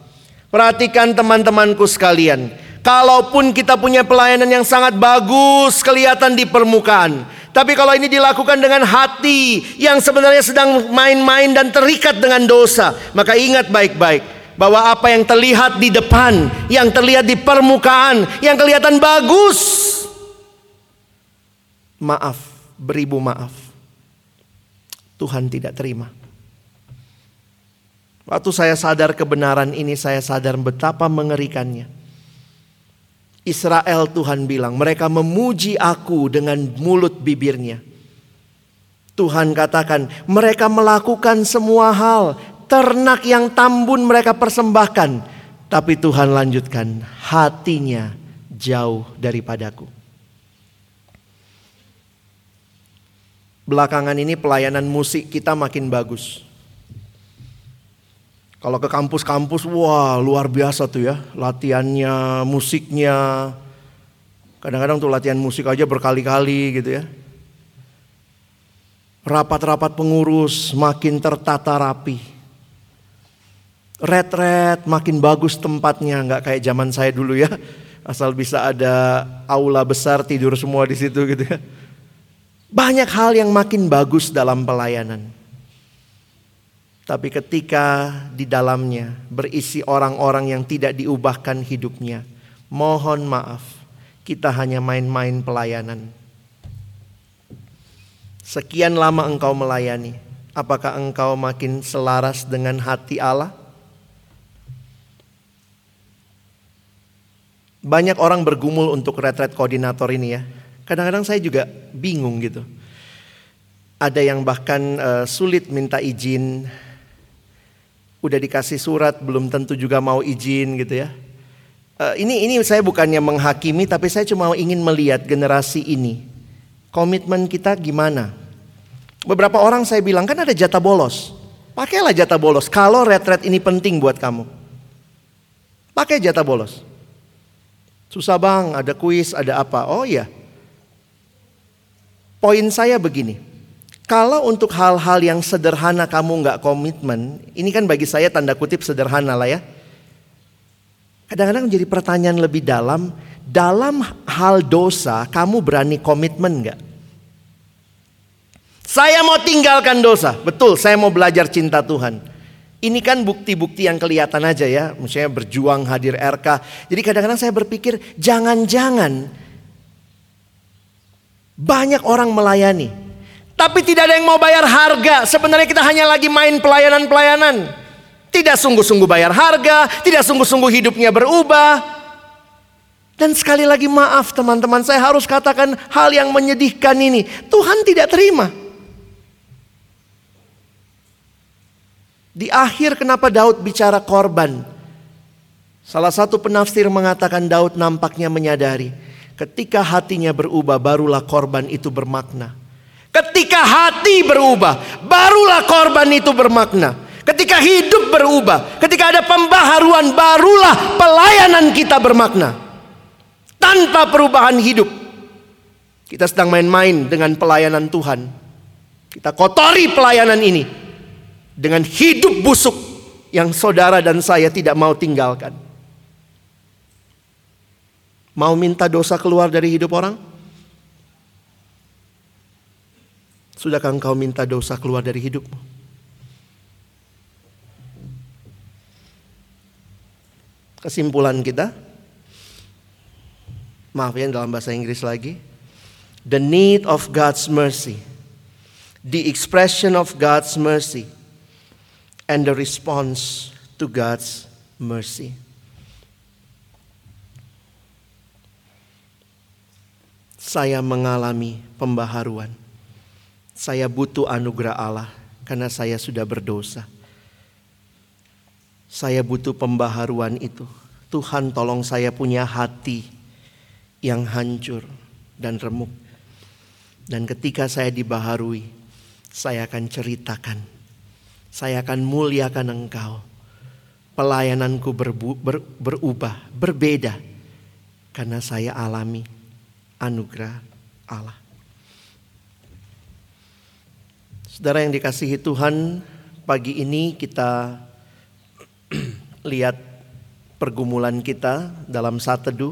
Perhatikan teman-temanku sekalian, kalaupun kita punya pelayanan yang sangat bagus kelihatan di permukaan, tapi kalau ini dilakukan dengan hati yang sebenarnya sedang main-main dan terikat dengan dosa, maka ingat baik-baik bahwa apa yang terlihat di depan, yang terlihat di permukaan, yang kelihatan bagus, maaf, beribu maaf. Tuhan tidak terima. Waktu saya sadar kebenaran ini, saya sadar betapa mengerikannya. Israel Tuhan bilang, mereka memuji aku dengan mulut bibirnya. Tuhan katakan, mereka melakukan semua hal ternak yang tambun mereka persembahkan. Tapi Tuhan lanjutkan, hatinya jauh daripadaku. Belakangan ini pelayanan musik kita makin bagus. Kalau ke kampus-kampus, wah luar biasa tuh ya. Latihannya, musiknya. Kadang-kadang tuh latihan musik aja berkali-kali gitu ya. Rapat-rapat pengurus makin tertata rapi Red-red makin bagus tempatnya, nggak kayak zaman saya dulu ya. Asal bisa ada aula besar tidur semua di situ gitu ya. Banyak hal yang makin bagus dalam pelayanan. Tapi ketika di dalamnya berisi orang-orang yang tidak diubahkan hidupnya, mohon maaf, kita hanya main-main pelayanan. Sekian lama engkau melayani, apakah engkau makin selaras dengan hati Allah? Banyak orang bergumul untuk retret koordinator ini ya. Kadang-kadang saya juga bingung gitu. Ada yang bahkan uh, sulit minta izin. Udah dikasih surat belum tentu juga mau izin gitu ya. Uh, ini ini saya bukannya menghakimi tapi saya cuma ingin melihat generasi ini. Komitmen kita gimana? Beberapa orang saya bilang kan ada jatah bolos. Pakailah jatah bolos kalau retret ini penting buat kamu. Pakai jatah bolos. Susah bang, ada kuis, ada apa? Oh iya. Poin saya begini. Kalau untuk hal-hal yang sederhana kamu nggak komitmen, ini kan bagi saya tanda kutip sederhana lah ya. Kadang-kadang jadi pertanyaan lebih dalam, dalam hal dosa kamu berani komitmen nggak? Saya mau tinggalkan dosa, betul. Saya mau belajar cinta Tuhan. Ini kan bukti-bukti yang kelihatan aja ya, misalnya berjuang hadir RK. Jadi kadang-kadang saya berpikir jangan-jangan banyak orang melayani. Tapi tidak ada yang mau bayar harga. Sebenarnya kita hanya lagi main pelayanan-pelayanan. Tidak sungguh-sungguh bayar harga, tidak sungguh-sungguh hidupnya berubah. Dan sekali lagi maaf teman-teman, saya harus katakan hal yang menyedihkan ini. Tuhan tidak terima. Di akhir kenapa Daud bicara korban? Salah satu penafsir mengatakan Daud nampaknya menyadari ketika hatinya berubah barulah korban itu bermakna. Ketika hati berubah barulah korban itu bermakna. Ketika hidup berubah, ketika ada pembaharuan barulah pelayanan kita bermakna. Tanpa perubahan hidup, kita sedang main-main dengan pelayanan Tuhan. Kita kotori pelayanan ini dengan hidup busuk yang saudara dan saya tidak mau tinggalkan. Mau minta dosa keluar dari hidup orang? Sudahkah engkau minta dosa keluar dari hidupmu? Kesimpulan kita, maaf ya dalam bahasa Inggris lagi, the need of God's mercy, the expression of God's mercy and the response to God's mercy. Saya mengalami pembaharuan. Saya butuh anugerah Allah karena saya sudah berdosa. Saya butuh pembaharuan itu. Tuhan tolong saya punya hati yang hancur dan remuk. Dan ketika saya dibaharui, saya akan ceritakan saya akan muliakan engkau. Pelayananku berubah, berbeda. Karena saya alami anugerah Allah. Saudara yang dikasihi Tuhan, pagi ini kita lihat pergumulan kita dalam saat teduh.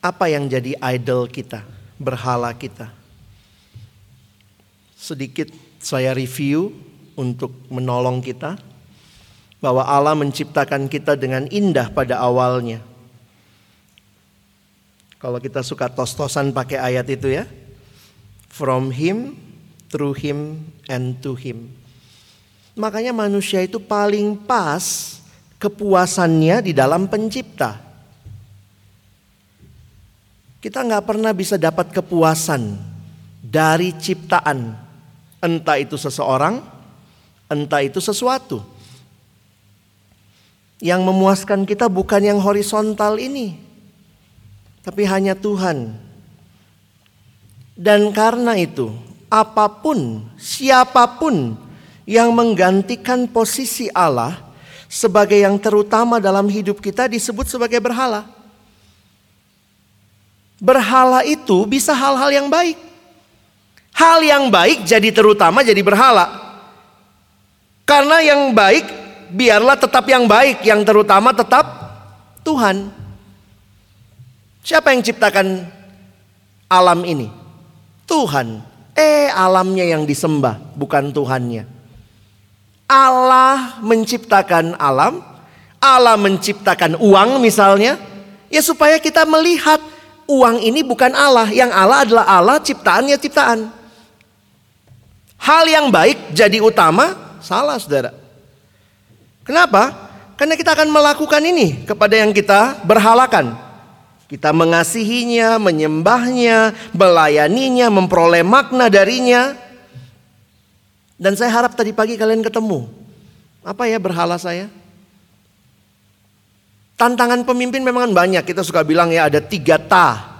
Apa yang jadi idol kita, berhala kita. Sedikit saya review untuk menolong kita, bahwa Allah menciptakan kita dengan indah pada awalnya. Kalau kita suka tos-tosan pakai ayat itu ya. From him, through him, and to him. Makanya manusia itu paling pas kepuasannya di dalam pencipta. Kita nggak pernah bisa dapat kepuasan dari ciptaan. Entah itu seseorang, entah itu sesuatu. Yang memuaskan kita bukan yang horizontal ini, tapi hanya Tuhan. Dan karena itu, apa pun, siapa pun yang menggantikan posisi Allah sebagai yang terutama dalam hidup kita disebut sebagai berhala. Berhala itu bisa hal-hal yang baik. Hal yang baik jadi terutama jadi berhala. Karena yang baik biarlah tetap yang baik, yang terutama tetap Tuhan. Siapa yang ciptakan alam ini? Tuhan. Eh, alamnya yang disembah, bukan Tuhannya. Allah menciptakan alam, Allah menciptakan uang misalnya, ya supaya kita melihat uang ini bukan Allah, yang Allah adalah Allah, ciptaannya ciptaan. Hal yang baik jadi utama, Salah saudara. Kenapa? Karena kita akan melakukan ini kepada yang kita berhalakan. Kita mengasihinya, menyembahnya, melayaninya, memperoleh makna darinya. Dan saya harap tadi pagi kalian ketemu. Apa ya berhala saya? Tantangan pemimpin memang banyak. Kita suka bilang ya ada tiga ta.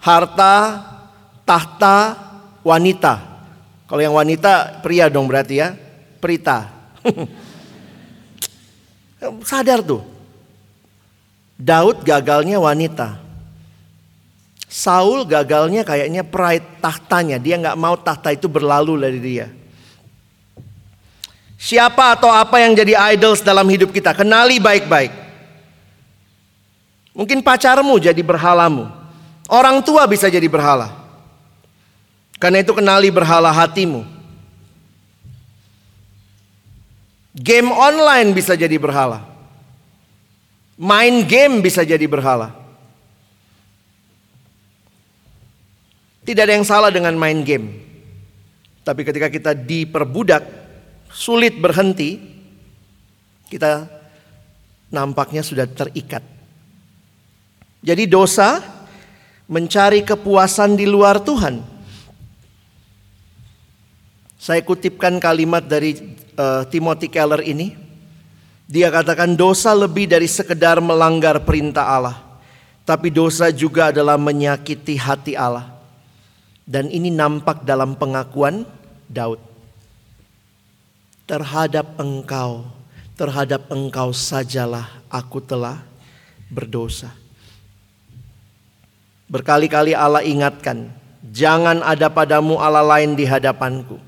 Harta, tahta, wanita. Kalau yang wanita pria dong berarti ya. Prita. Sadar tuh. Daud gagalnya wanita. Saul gagalnya kayaknya pride tahtanya. Dia nggak mau tahta itu berlalu dari dia. Siapa atau apa yang jadi idols dalam hidup kita? Kenali baik-baik. Mungkin pacarmu jadi berhalamu. Orang tua bisa jadi berhala. Karena itu kenali berhala hatimu. Game online bisa jadi berhala. Main game bisa jadi berhala. Tidak ada yang salah dengan main game. Tapi ketika kita diperbudak, sulit berhenti, kita nampaknya sudah terikat. Jadi dosa mencari kepuasan di luar Tuhan. Saya kutipkan kalimat dari uh, Timothy Keller ini. Dia katakan dosa lebih dari sekedar melanggar perintah Allah. Tapi dosa juga adalah menyakiti hati Allah. Dan ini nampak dalam pengakuan Daud. Terhadap engkau, terhadap engkau sajalah aku telah berdosa. Berkali-kali Allah ingatkan, jangan ada padamu Allah lain di hadapanku.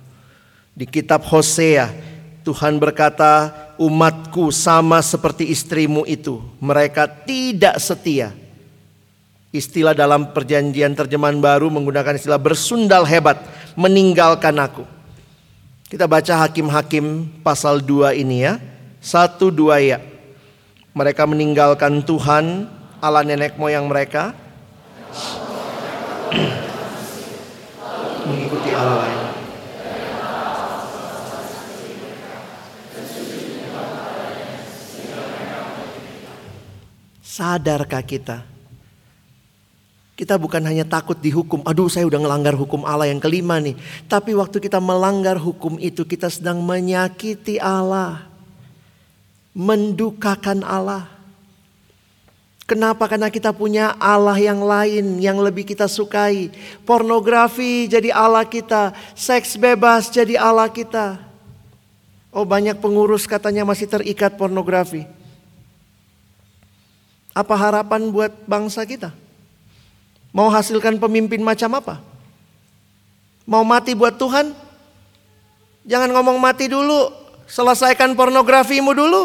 Di kitab Hosea, Tuhan berkata, umatku sama seperti istrimu itu. Mereka tidak setia. Istilah dalam perjanjian terjemahan baru menggunakan istilah bersundal hebat, meninggalkan aku. Kita baca Hakim-Hakim pasal 2 ini ya. Satu dua ya. Mereka meninggalkan Tuhan, Allah nenek moyang mereka. Mengikuti Allah lain. Sadarkah kita? Kita bukan hanya takut dihukum, aduh saya udah ngelanggar hukum Allah yang kelima nih. Tapi waktu kita melanggar hukum itu kita sedang menyakiti Allah. Mendukakan Allah. Kenapa? Karena kita punya Allah yang lain yang lebih kita sukai. Pornografi jadi Allah kita, seks bebas jadi Allah kita. Oh banyak pengurus katanya masih terikat pornografi. Apa harapan buat bangsa kita? Mau hasilkan pemimpin macam apa? Mau mati buat Tuhan? Jangan ngomong mati dulu, selesaikan pornografimu dulu.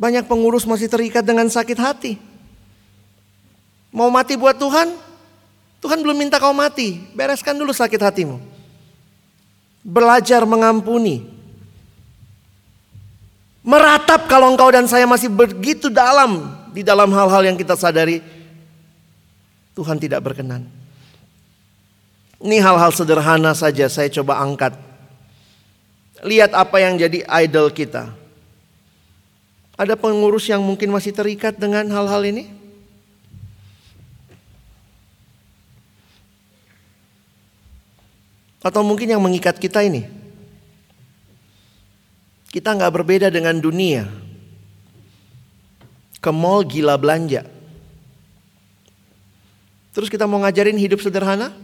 Banyak pengurus masih terikat dengan sakit hati. Mau mati buat Tuhan? Tuhan belum minta kau mati, bereskan dulu sakit hatimu. Belajar mengampuni, Meratap kalau engkau dan saya masih begitu dalam di dalam hal-hal yang kita sadari Tuhan tidak berkenan. Ini hal-hal sederhana saja saya coba angkat. Lihat apa yang jadi idol kita. Ada pengurus yang mungkin masih terikat dengan hal-hal ini? Atau mungkin yang mengikat kita ini? Kita nggak berbeda dengan dunia. Ke mall gila belanja. Terus kita mau ngajarin hidup sederhana?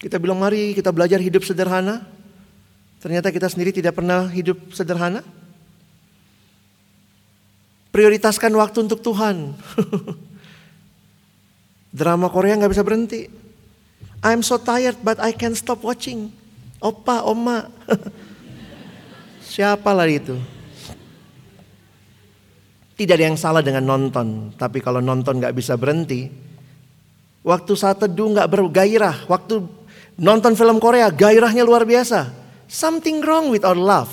Kita bilang mari kita belajar hidup sederhana. Ternyata kita sendiri tidak pernah hidup sederhana. Prioritaskan waktu untuk Tuhan. Drama Korea nggak bisa berhenti. I'm so tired but I can't stop watching. Opa, oma. Siapa lah itu? Tidak ada yang salah dengan nonton, tapi kalau nonton nggak bisa berhenti, waktu saat teduh nggak bergairah, waktu nonton film Korea gairahnya luar biasa. Something wrong with our love.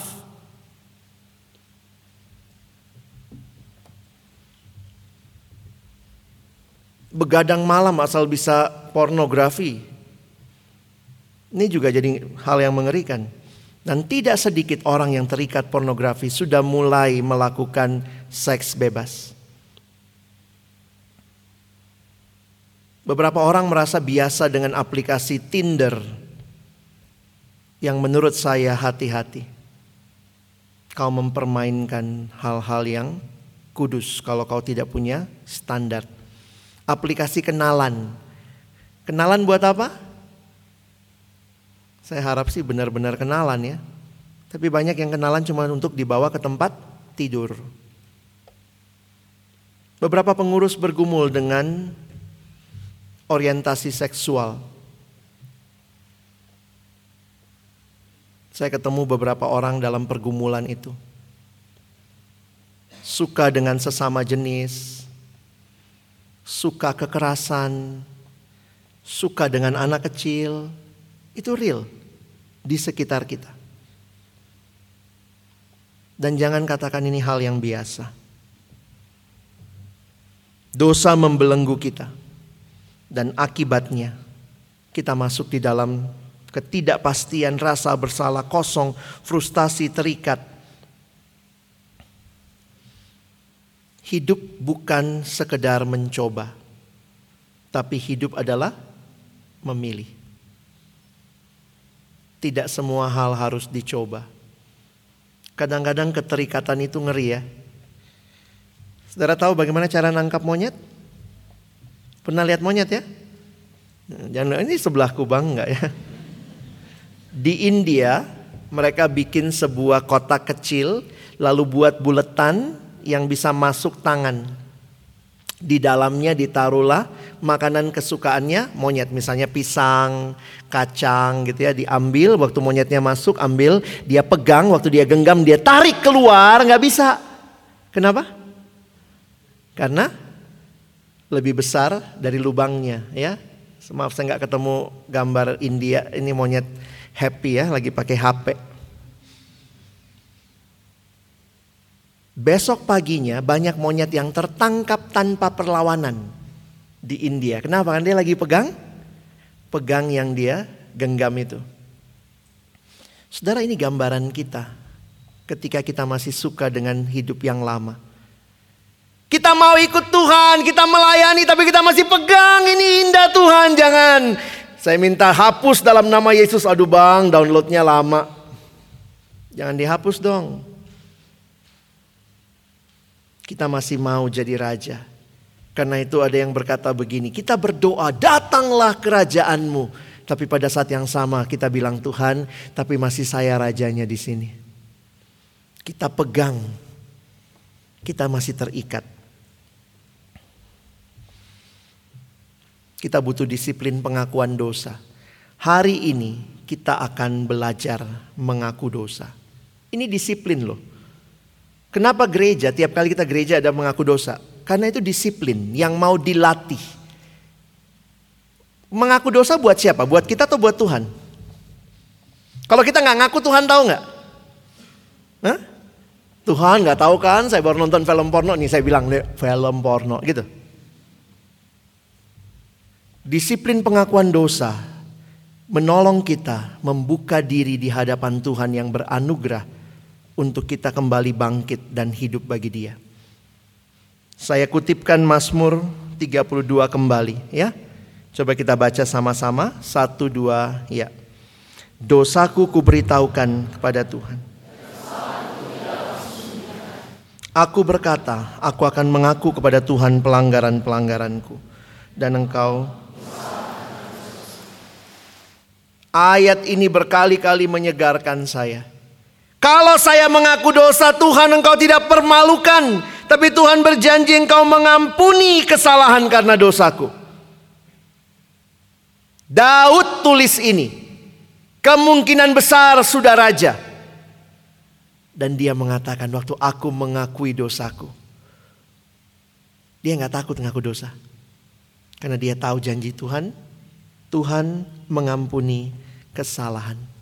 Begadang malam asal bisa pornografi. Ini juga jadi hal yang mengerikan. Dan tidak sedikit orang yang terikat pornografi sudah mulai melakukan seks bebas. Beberapa orang merasa biasa dengan aplikasi Tinder yang menurut saya hati-hati. Kau mempermainkan hal-hal yang kudus kalau kau tidak punya standar. Aplikasi kenalan. Kenalan buat apa? Saya harap sih benar-benar kenalan ya. Tapi banyak yang kenalan cuma untuk dibawa ke tempat tidur. Beberapa pengurus bergumul dengan orientasi seksual. Saya ketemu beberapa orang dalam pergumulan itu. Suka dengan sesama jenis, suka kekerasan, suka dengan anak kecil, itu real di sekitar kita. Dan jangan katakan ini hal yang biasa. Dosa membelenggu kita. Dan akibatnya kita masuk di dalam ketidakpastian, rasa bersalah, kosong, frustasi, terikat. Hidup bukan sekedar mencoba, tapi hidup adalah memilih. Tidak semua hal harus dicoba. Kadang-kadang keterikatan itu ngeri ya. Saudara tahu bagaimana cara nangkap monyet? Pernah lihat monyet ya? Jangan ini sebelahku bang enggak ya? Di India mereka bikin sebuah kotak kecil lalu buat buletan yang bisa masuk tangan. Di dalamnya ditaruhlah makanan kesukaannya monyet misalnya pisang, kacang gitu ya diambil waktu monyetnya masuk ambil dia pegang waktu dia genggam dia tarik keluar nggak bisa. Kenapa? Karena lebih besar dari lubangnya ya. Maaf saya nggak ketemu gambar India ini monyet happy ya lagi pakai HP. Besok paginya banyak monyet yang tertangkap tanpa perlawanan di India. Kenapa? Kan dia lagi pegang pegang yang dia genggam itu. Saudara ini gambaran kita ketika kita masih suka dengan hidup yang lama. Kita mau ikut Tuhan, kita melayani tapi kita masih pegang ini indah Tuhan, jangan. Saya minta hapus dalam nama Yesus, aduh bang downloadnya lama. Jangan dihapus dong. Kita masih mau jadi raja. Karena itu ada yang berkata begini, kita berdoa datanglah kerajaanmu. Tapi pada saat yang sama kita bilang Tuhan, tapi masih saya rajanya di sini. Kita pegang, kita masih terikat. Kita butuh disiplin pengakuan dosa. Hari ini kita akan belajar mengaku dosa. Ini disiplin loh. Kenapa gereja tiap kali kita gereja ada mengaku dosa? Karena itu disiplin yang mau dilatih. Mengaku dosa buat siapa? Buat kita atau buat Tuhan? Kalau kita nggak ngaku Tuhan tahu nggak? Hah? Tuhan nggak tahu kan? Saya baru nonton film porno nih saya bilang film porno gitu. Disiplin pengakuan dosa menolong kita membuka diri di hadapan Tuhan yang beranugerah untuk kita kembali bangkit dan hidup bagi Dia. Saya kutipkan Mazmur 32 kembali ya. Coba kita baca sama-sama. Satu, dua, ya. Dosaku kuberitahukan kepada Tuhan. Aku berkata, aku akan mengaku kepada Tuhan pelanggaran-pelanggaranku. Dan engkau Ayat ini berkali-kali menyegarkan saya. Kalau saya mengaku dosa Tuhan engkau tidak permalukan. Tapi Tuhan berjanji engkau mengampuni kesalahan karena dosaku. Daud tulis ini. Kemungkinan besar sudah raja. Dan dia mengatakan waktu aku mengakui dosaku. Dia nggak takut mengaku dosa. Karena dia tahu janji Tuhan. Tuhan mengampuni kesalahan.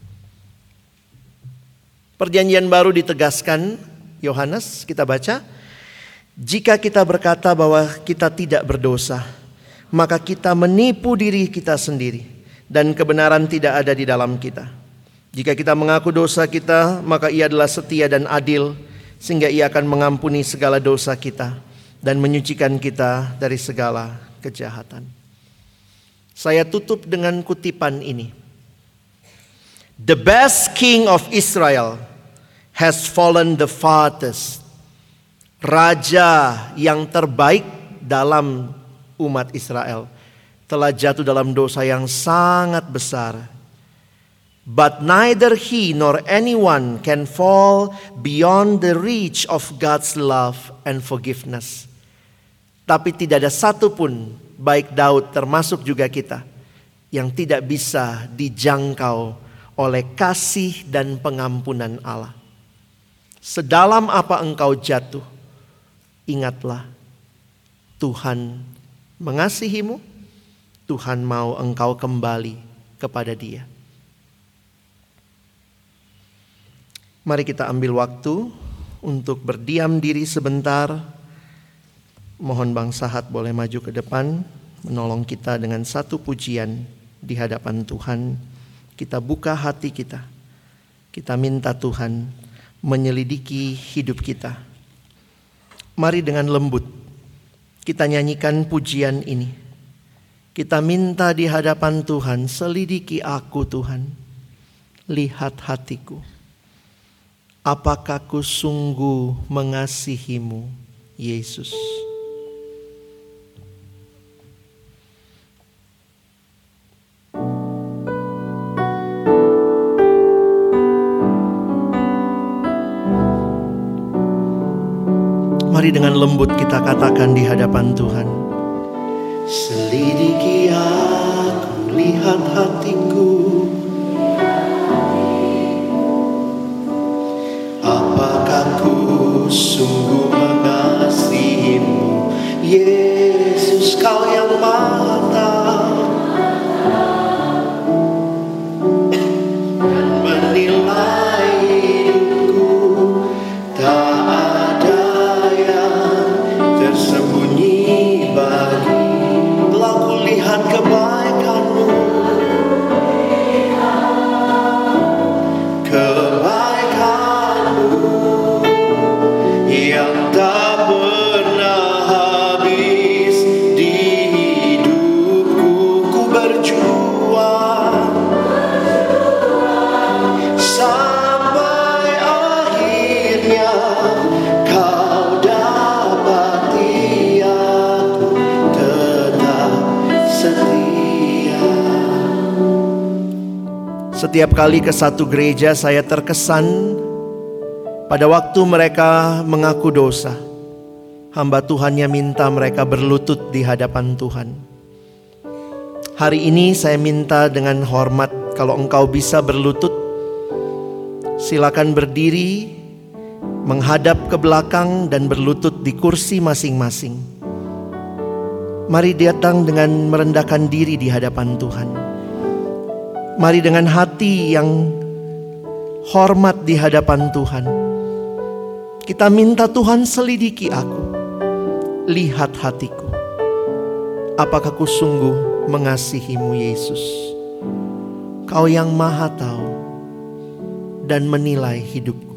Perjanjian baru ditegaskan Yohanes kita baca jika kita berkata bahwa kita tidak berdosa maka kita menipu diri kita sendiri dan kebenaran tidak ada di dalam kita. Jika kita mengaku dosa kita maka ia adalah setia dan adil sehingga ia akan mengampuni segala dosa kita dan menyucikan kita dari segala kejahatan. Saya tutup dengan kutipan ini. The best king of Israel has fallen the farthest. Raja yang terbaik dalam umat Israel telah jatuh dalam dosa yang sangat besar. But neither he nor anyone can fall beyond the reach of God's love and forgiveness. Tapi tidak ada satupun baik Daud termasuk juga kita yang tidak bisa dijangkau oleh kasih dan pengampunan Allah. Sedalam apa engkau jatuh, ingatlah Tuhan mengasihimu, Tuhan mau engkau kembali kepada Dia. Mari kita ambil waktu untuk berdiam diri sebentar. Mohon Bang Sahat boleh maju ke depan menolong kita dengan satu pujian di hadapan Tuhan. Kita buka hati kita. Kita minta Tuhan menyelidiki hidup kita. Mari dengan lembut kita nyanyikan pujian ini. Kita minta di hadapan Tuhan, selidiki aku Tuhan. Lihat hatiku. Apakah ku sungguh mengasihimu, Yesus? Mari dengan lembut kita katakan di hadapan Tuhan. Selidiki aku, lihat hatiku. Apakah ku sungguh mengasihimu, Yesus kau yang maha Setiap kali ke satu gereja saya terkesan pada waktu mereka mengaku dosa. Hamba Tuhannya minta mereka berlutut di hadapan Tuhan. Hari ini saya minta dengan hormat kalau engkau bisa berlutut silakan berdiri menghadap ke belakang dan berlutut di kursi masing-masing. Mari datang dengan merendahkan diri di hadapan Tuhan. Mari dengan hati yang hormat di hadapan Tuhan. Kita minta Tuhan selidiki aku. Lihat hatiku. Apakah ku sungguh mengasihimu Yesus? Kau yang maha tahu dan menilai hidupku.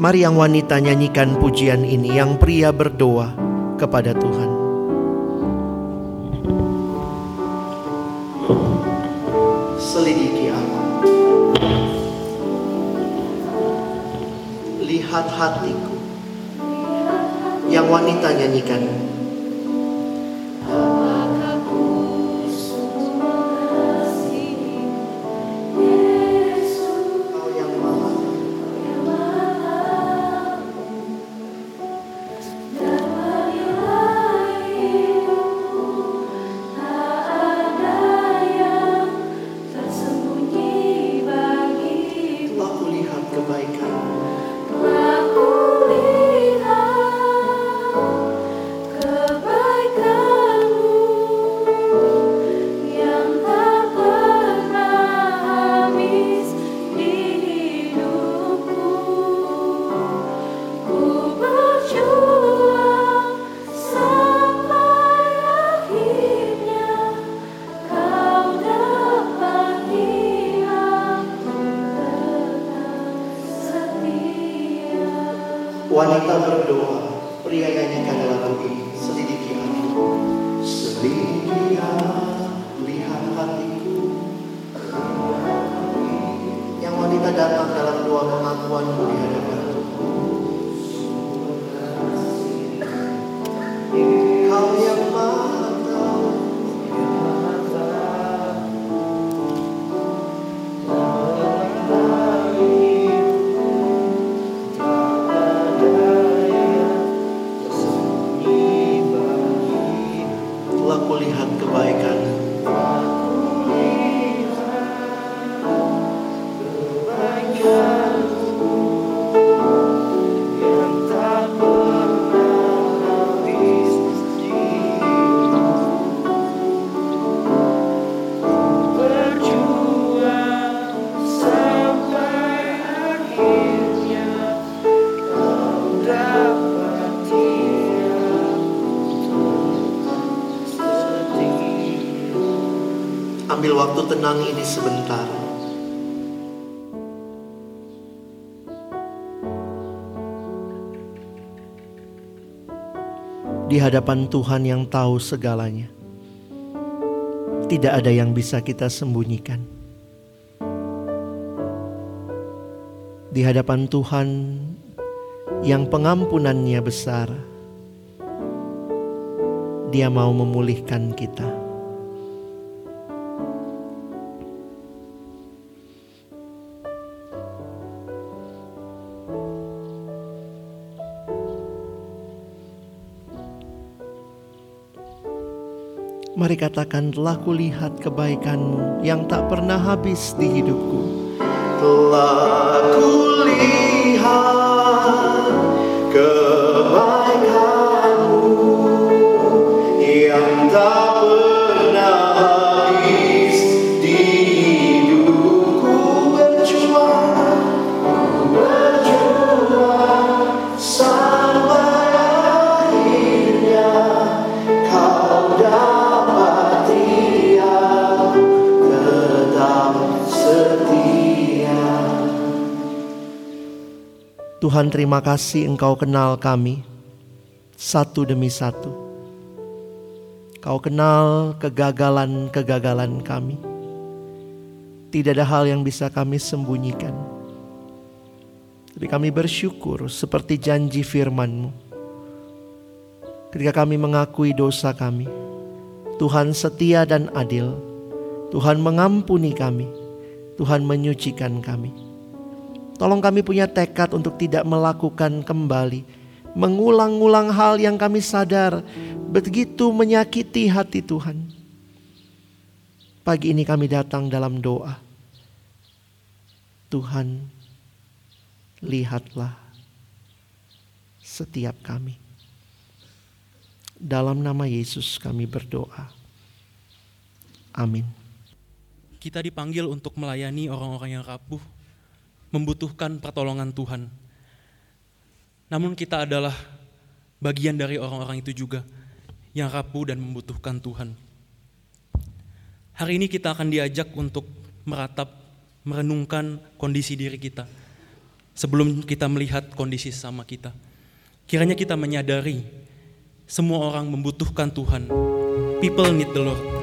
Mari yang wanita nyanyikan pujian ini, yang pria berdoa kepada Tuhan. Lihat hatiku. Yang wanita nyanyikan. Waktu tenang ini sebentar. Di hadapan Tuhan yang tahu segalanya, tidak ada yang bisa kita sembunyikan. Di hadapan Tuhan yang pengampunannya besar, Dia mau memulihkan kita. Katakan telah kulihat kebaikanmu yang tak pernah habis di hidupku. Telah kulihat Tuhan terima kasih engkau kenal kami satu demi satu. Kau kenal kegagalan-kegagalan kami. Tidak ada hal yang bisa kami sembunyikan. Tapi kami bersyukur seperti janji firman-Mu. Ketika kami mengakui dosa kami, Tuhan setia dan adil. Tuhan mengampuni kami. Tuhan menyucikan kami. Tolong kami punya tekad untuk tidak melakukan kembali, mengulang-ulang hal yang kami sadar begitu menyakiti hati Tuhan. Pagi ini kami datang dalam doa. Tuhan, lihatlah setiap kami. Dalam nama Yesus kami berdoa. Amin. Kita dipanggil untuk melayani orang-orang yang rapuh, membutuhkan pertolongan Tuhan. Namun kita adalah bagian dari orang-orang itu juga yang rapuh dan membutuhkan Tuhan. Hari ini kita akan diajak untuk meratap, merenungkan kondisi diri kita sebelum kita melihat kondisi sama kita. Kiranya kita menyadari semua orang membutuhkan Tuhan. People need the Lord.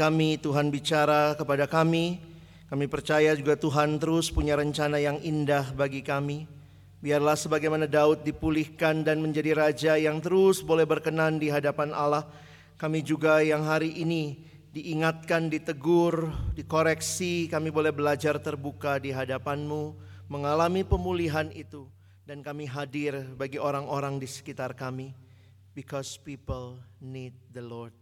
Kami, Tuhan bicara kepada kami, kami percaya juga Tuhan terus punya rencana yang indah bagi kami. Biarlah sebagaimana Daud dipulihkan dan menjadi raja yang terus boleh berkenan di hadapan Allah, kami juga yang hari ini diingatkan, ditegur, dikoreksi, kami boleh belajar terbuka di hadapan-Mu, mengalami pemulihan itu, dan kami hadir bagi orang-orang di sekitar kami, because people need the Lord.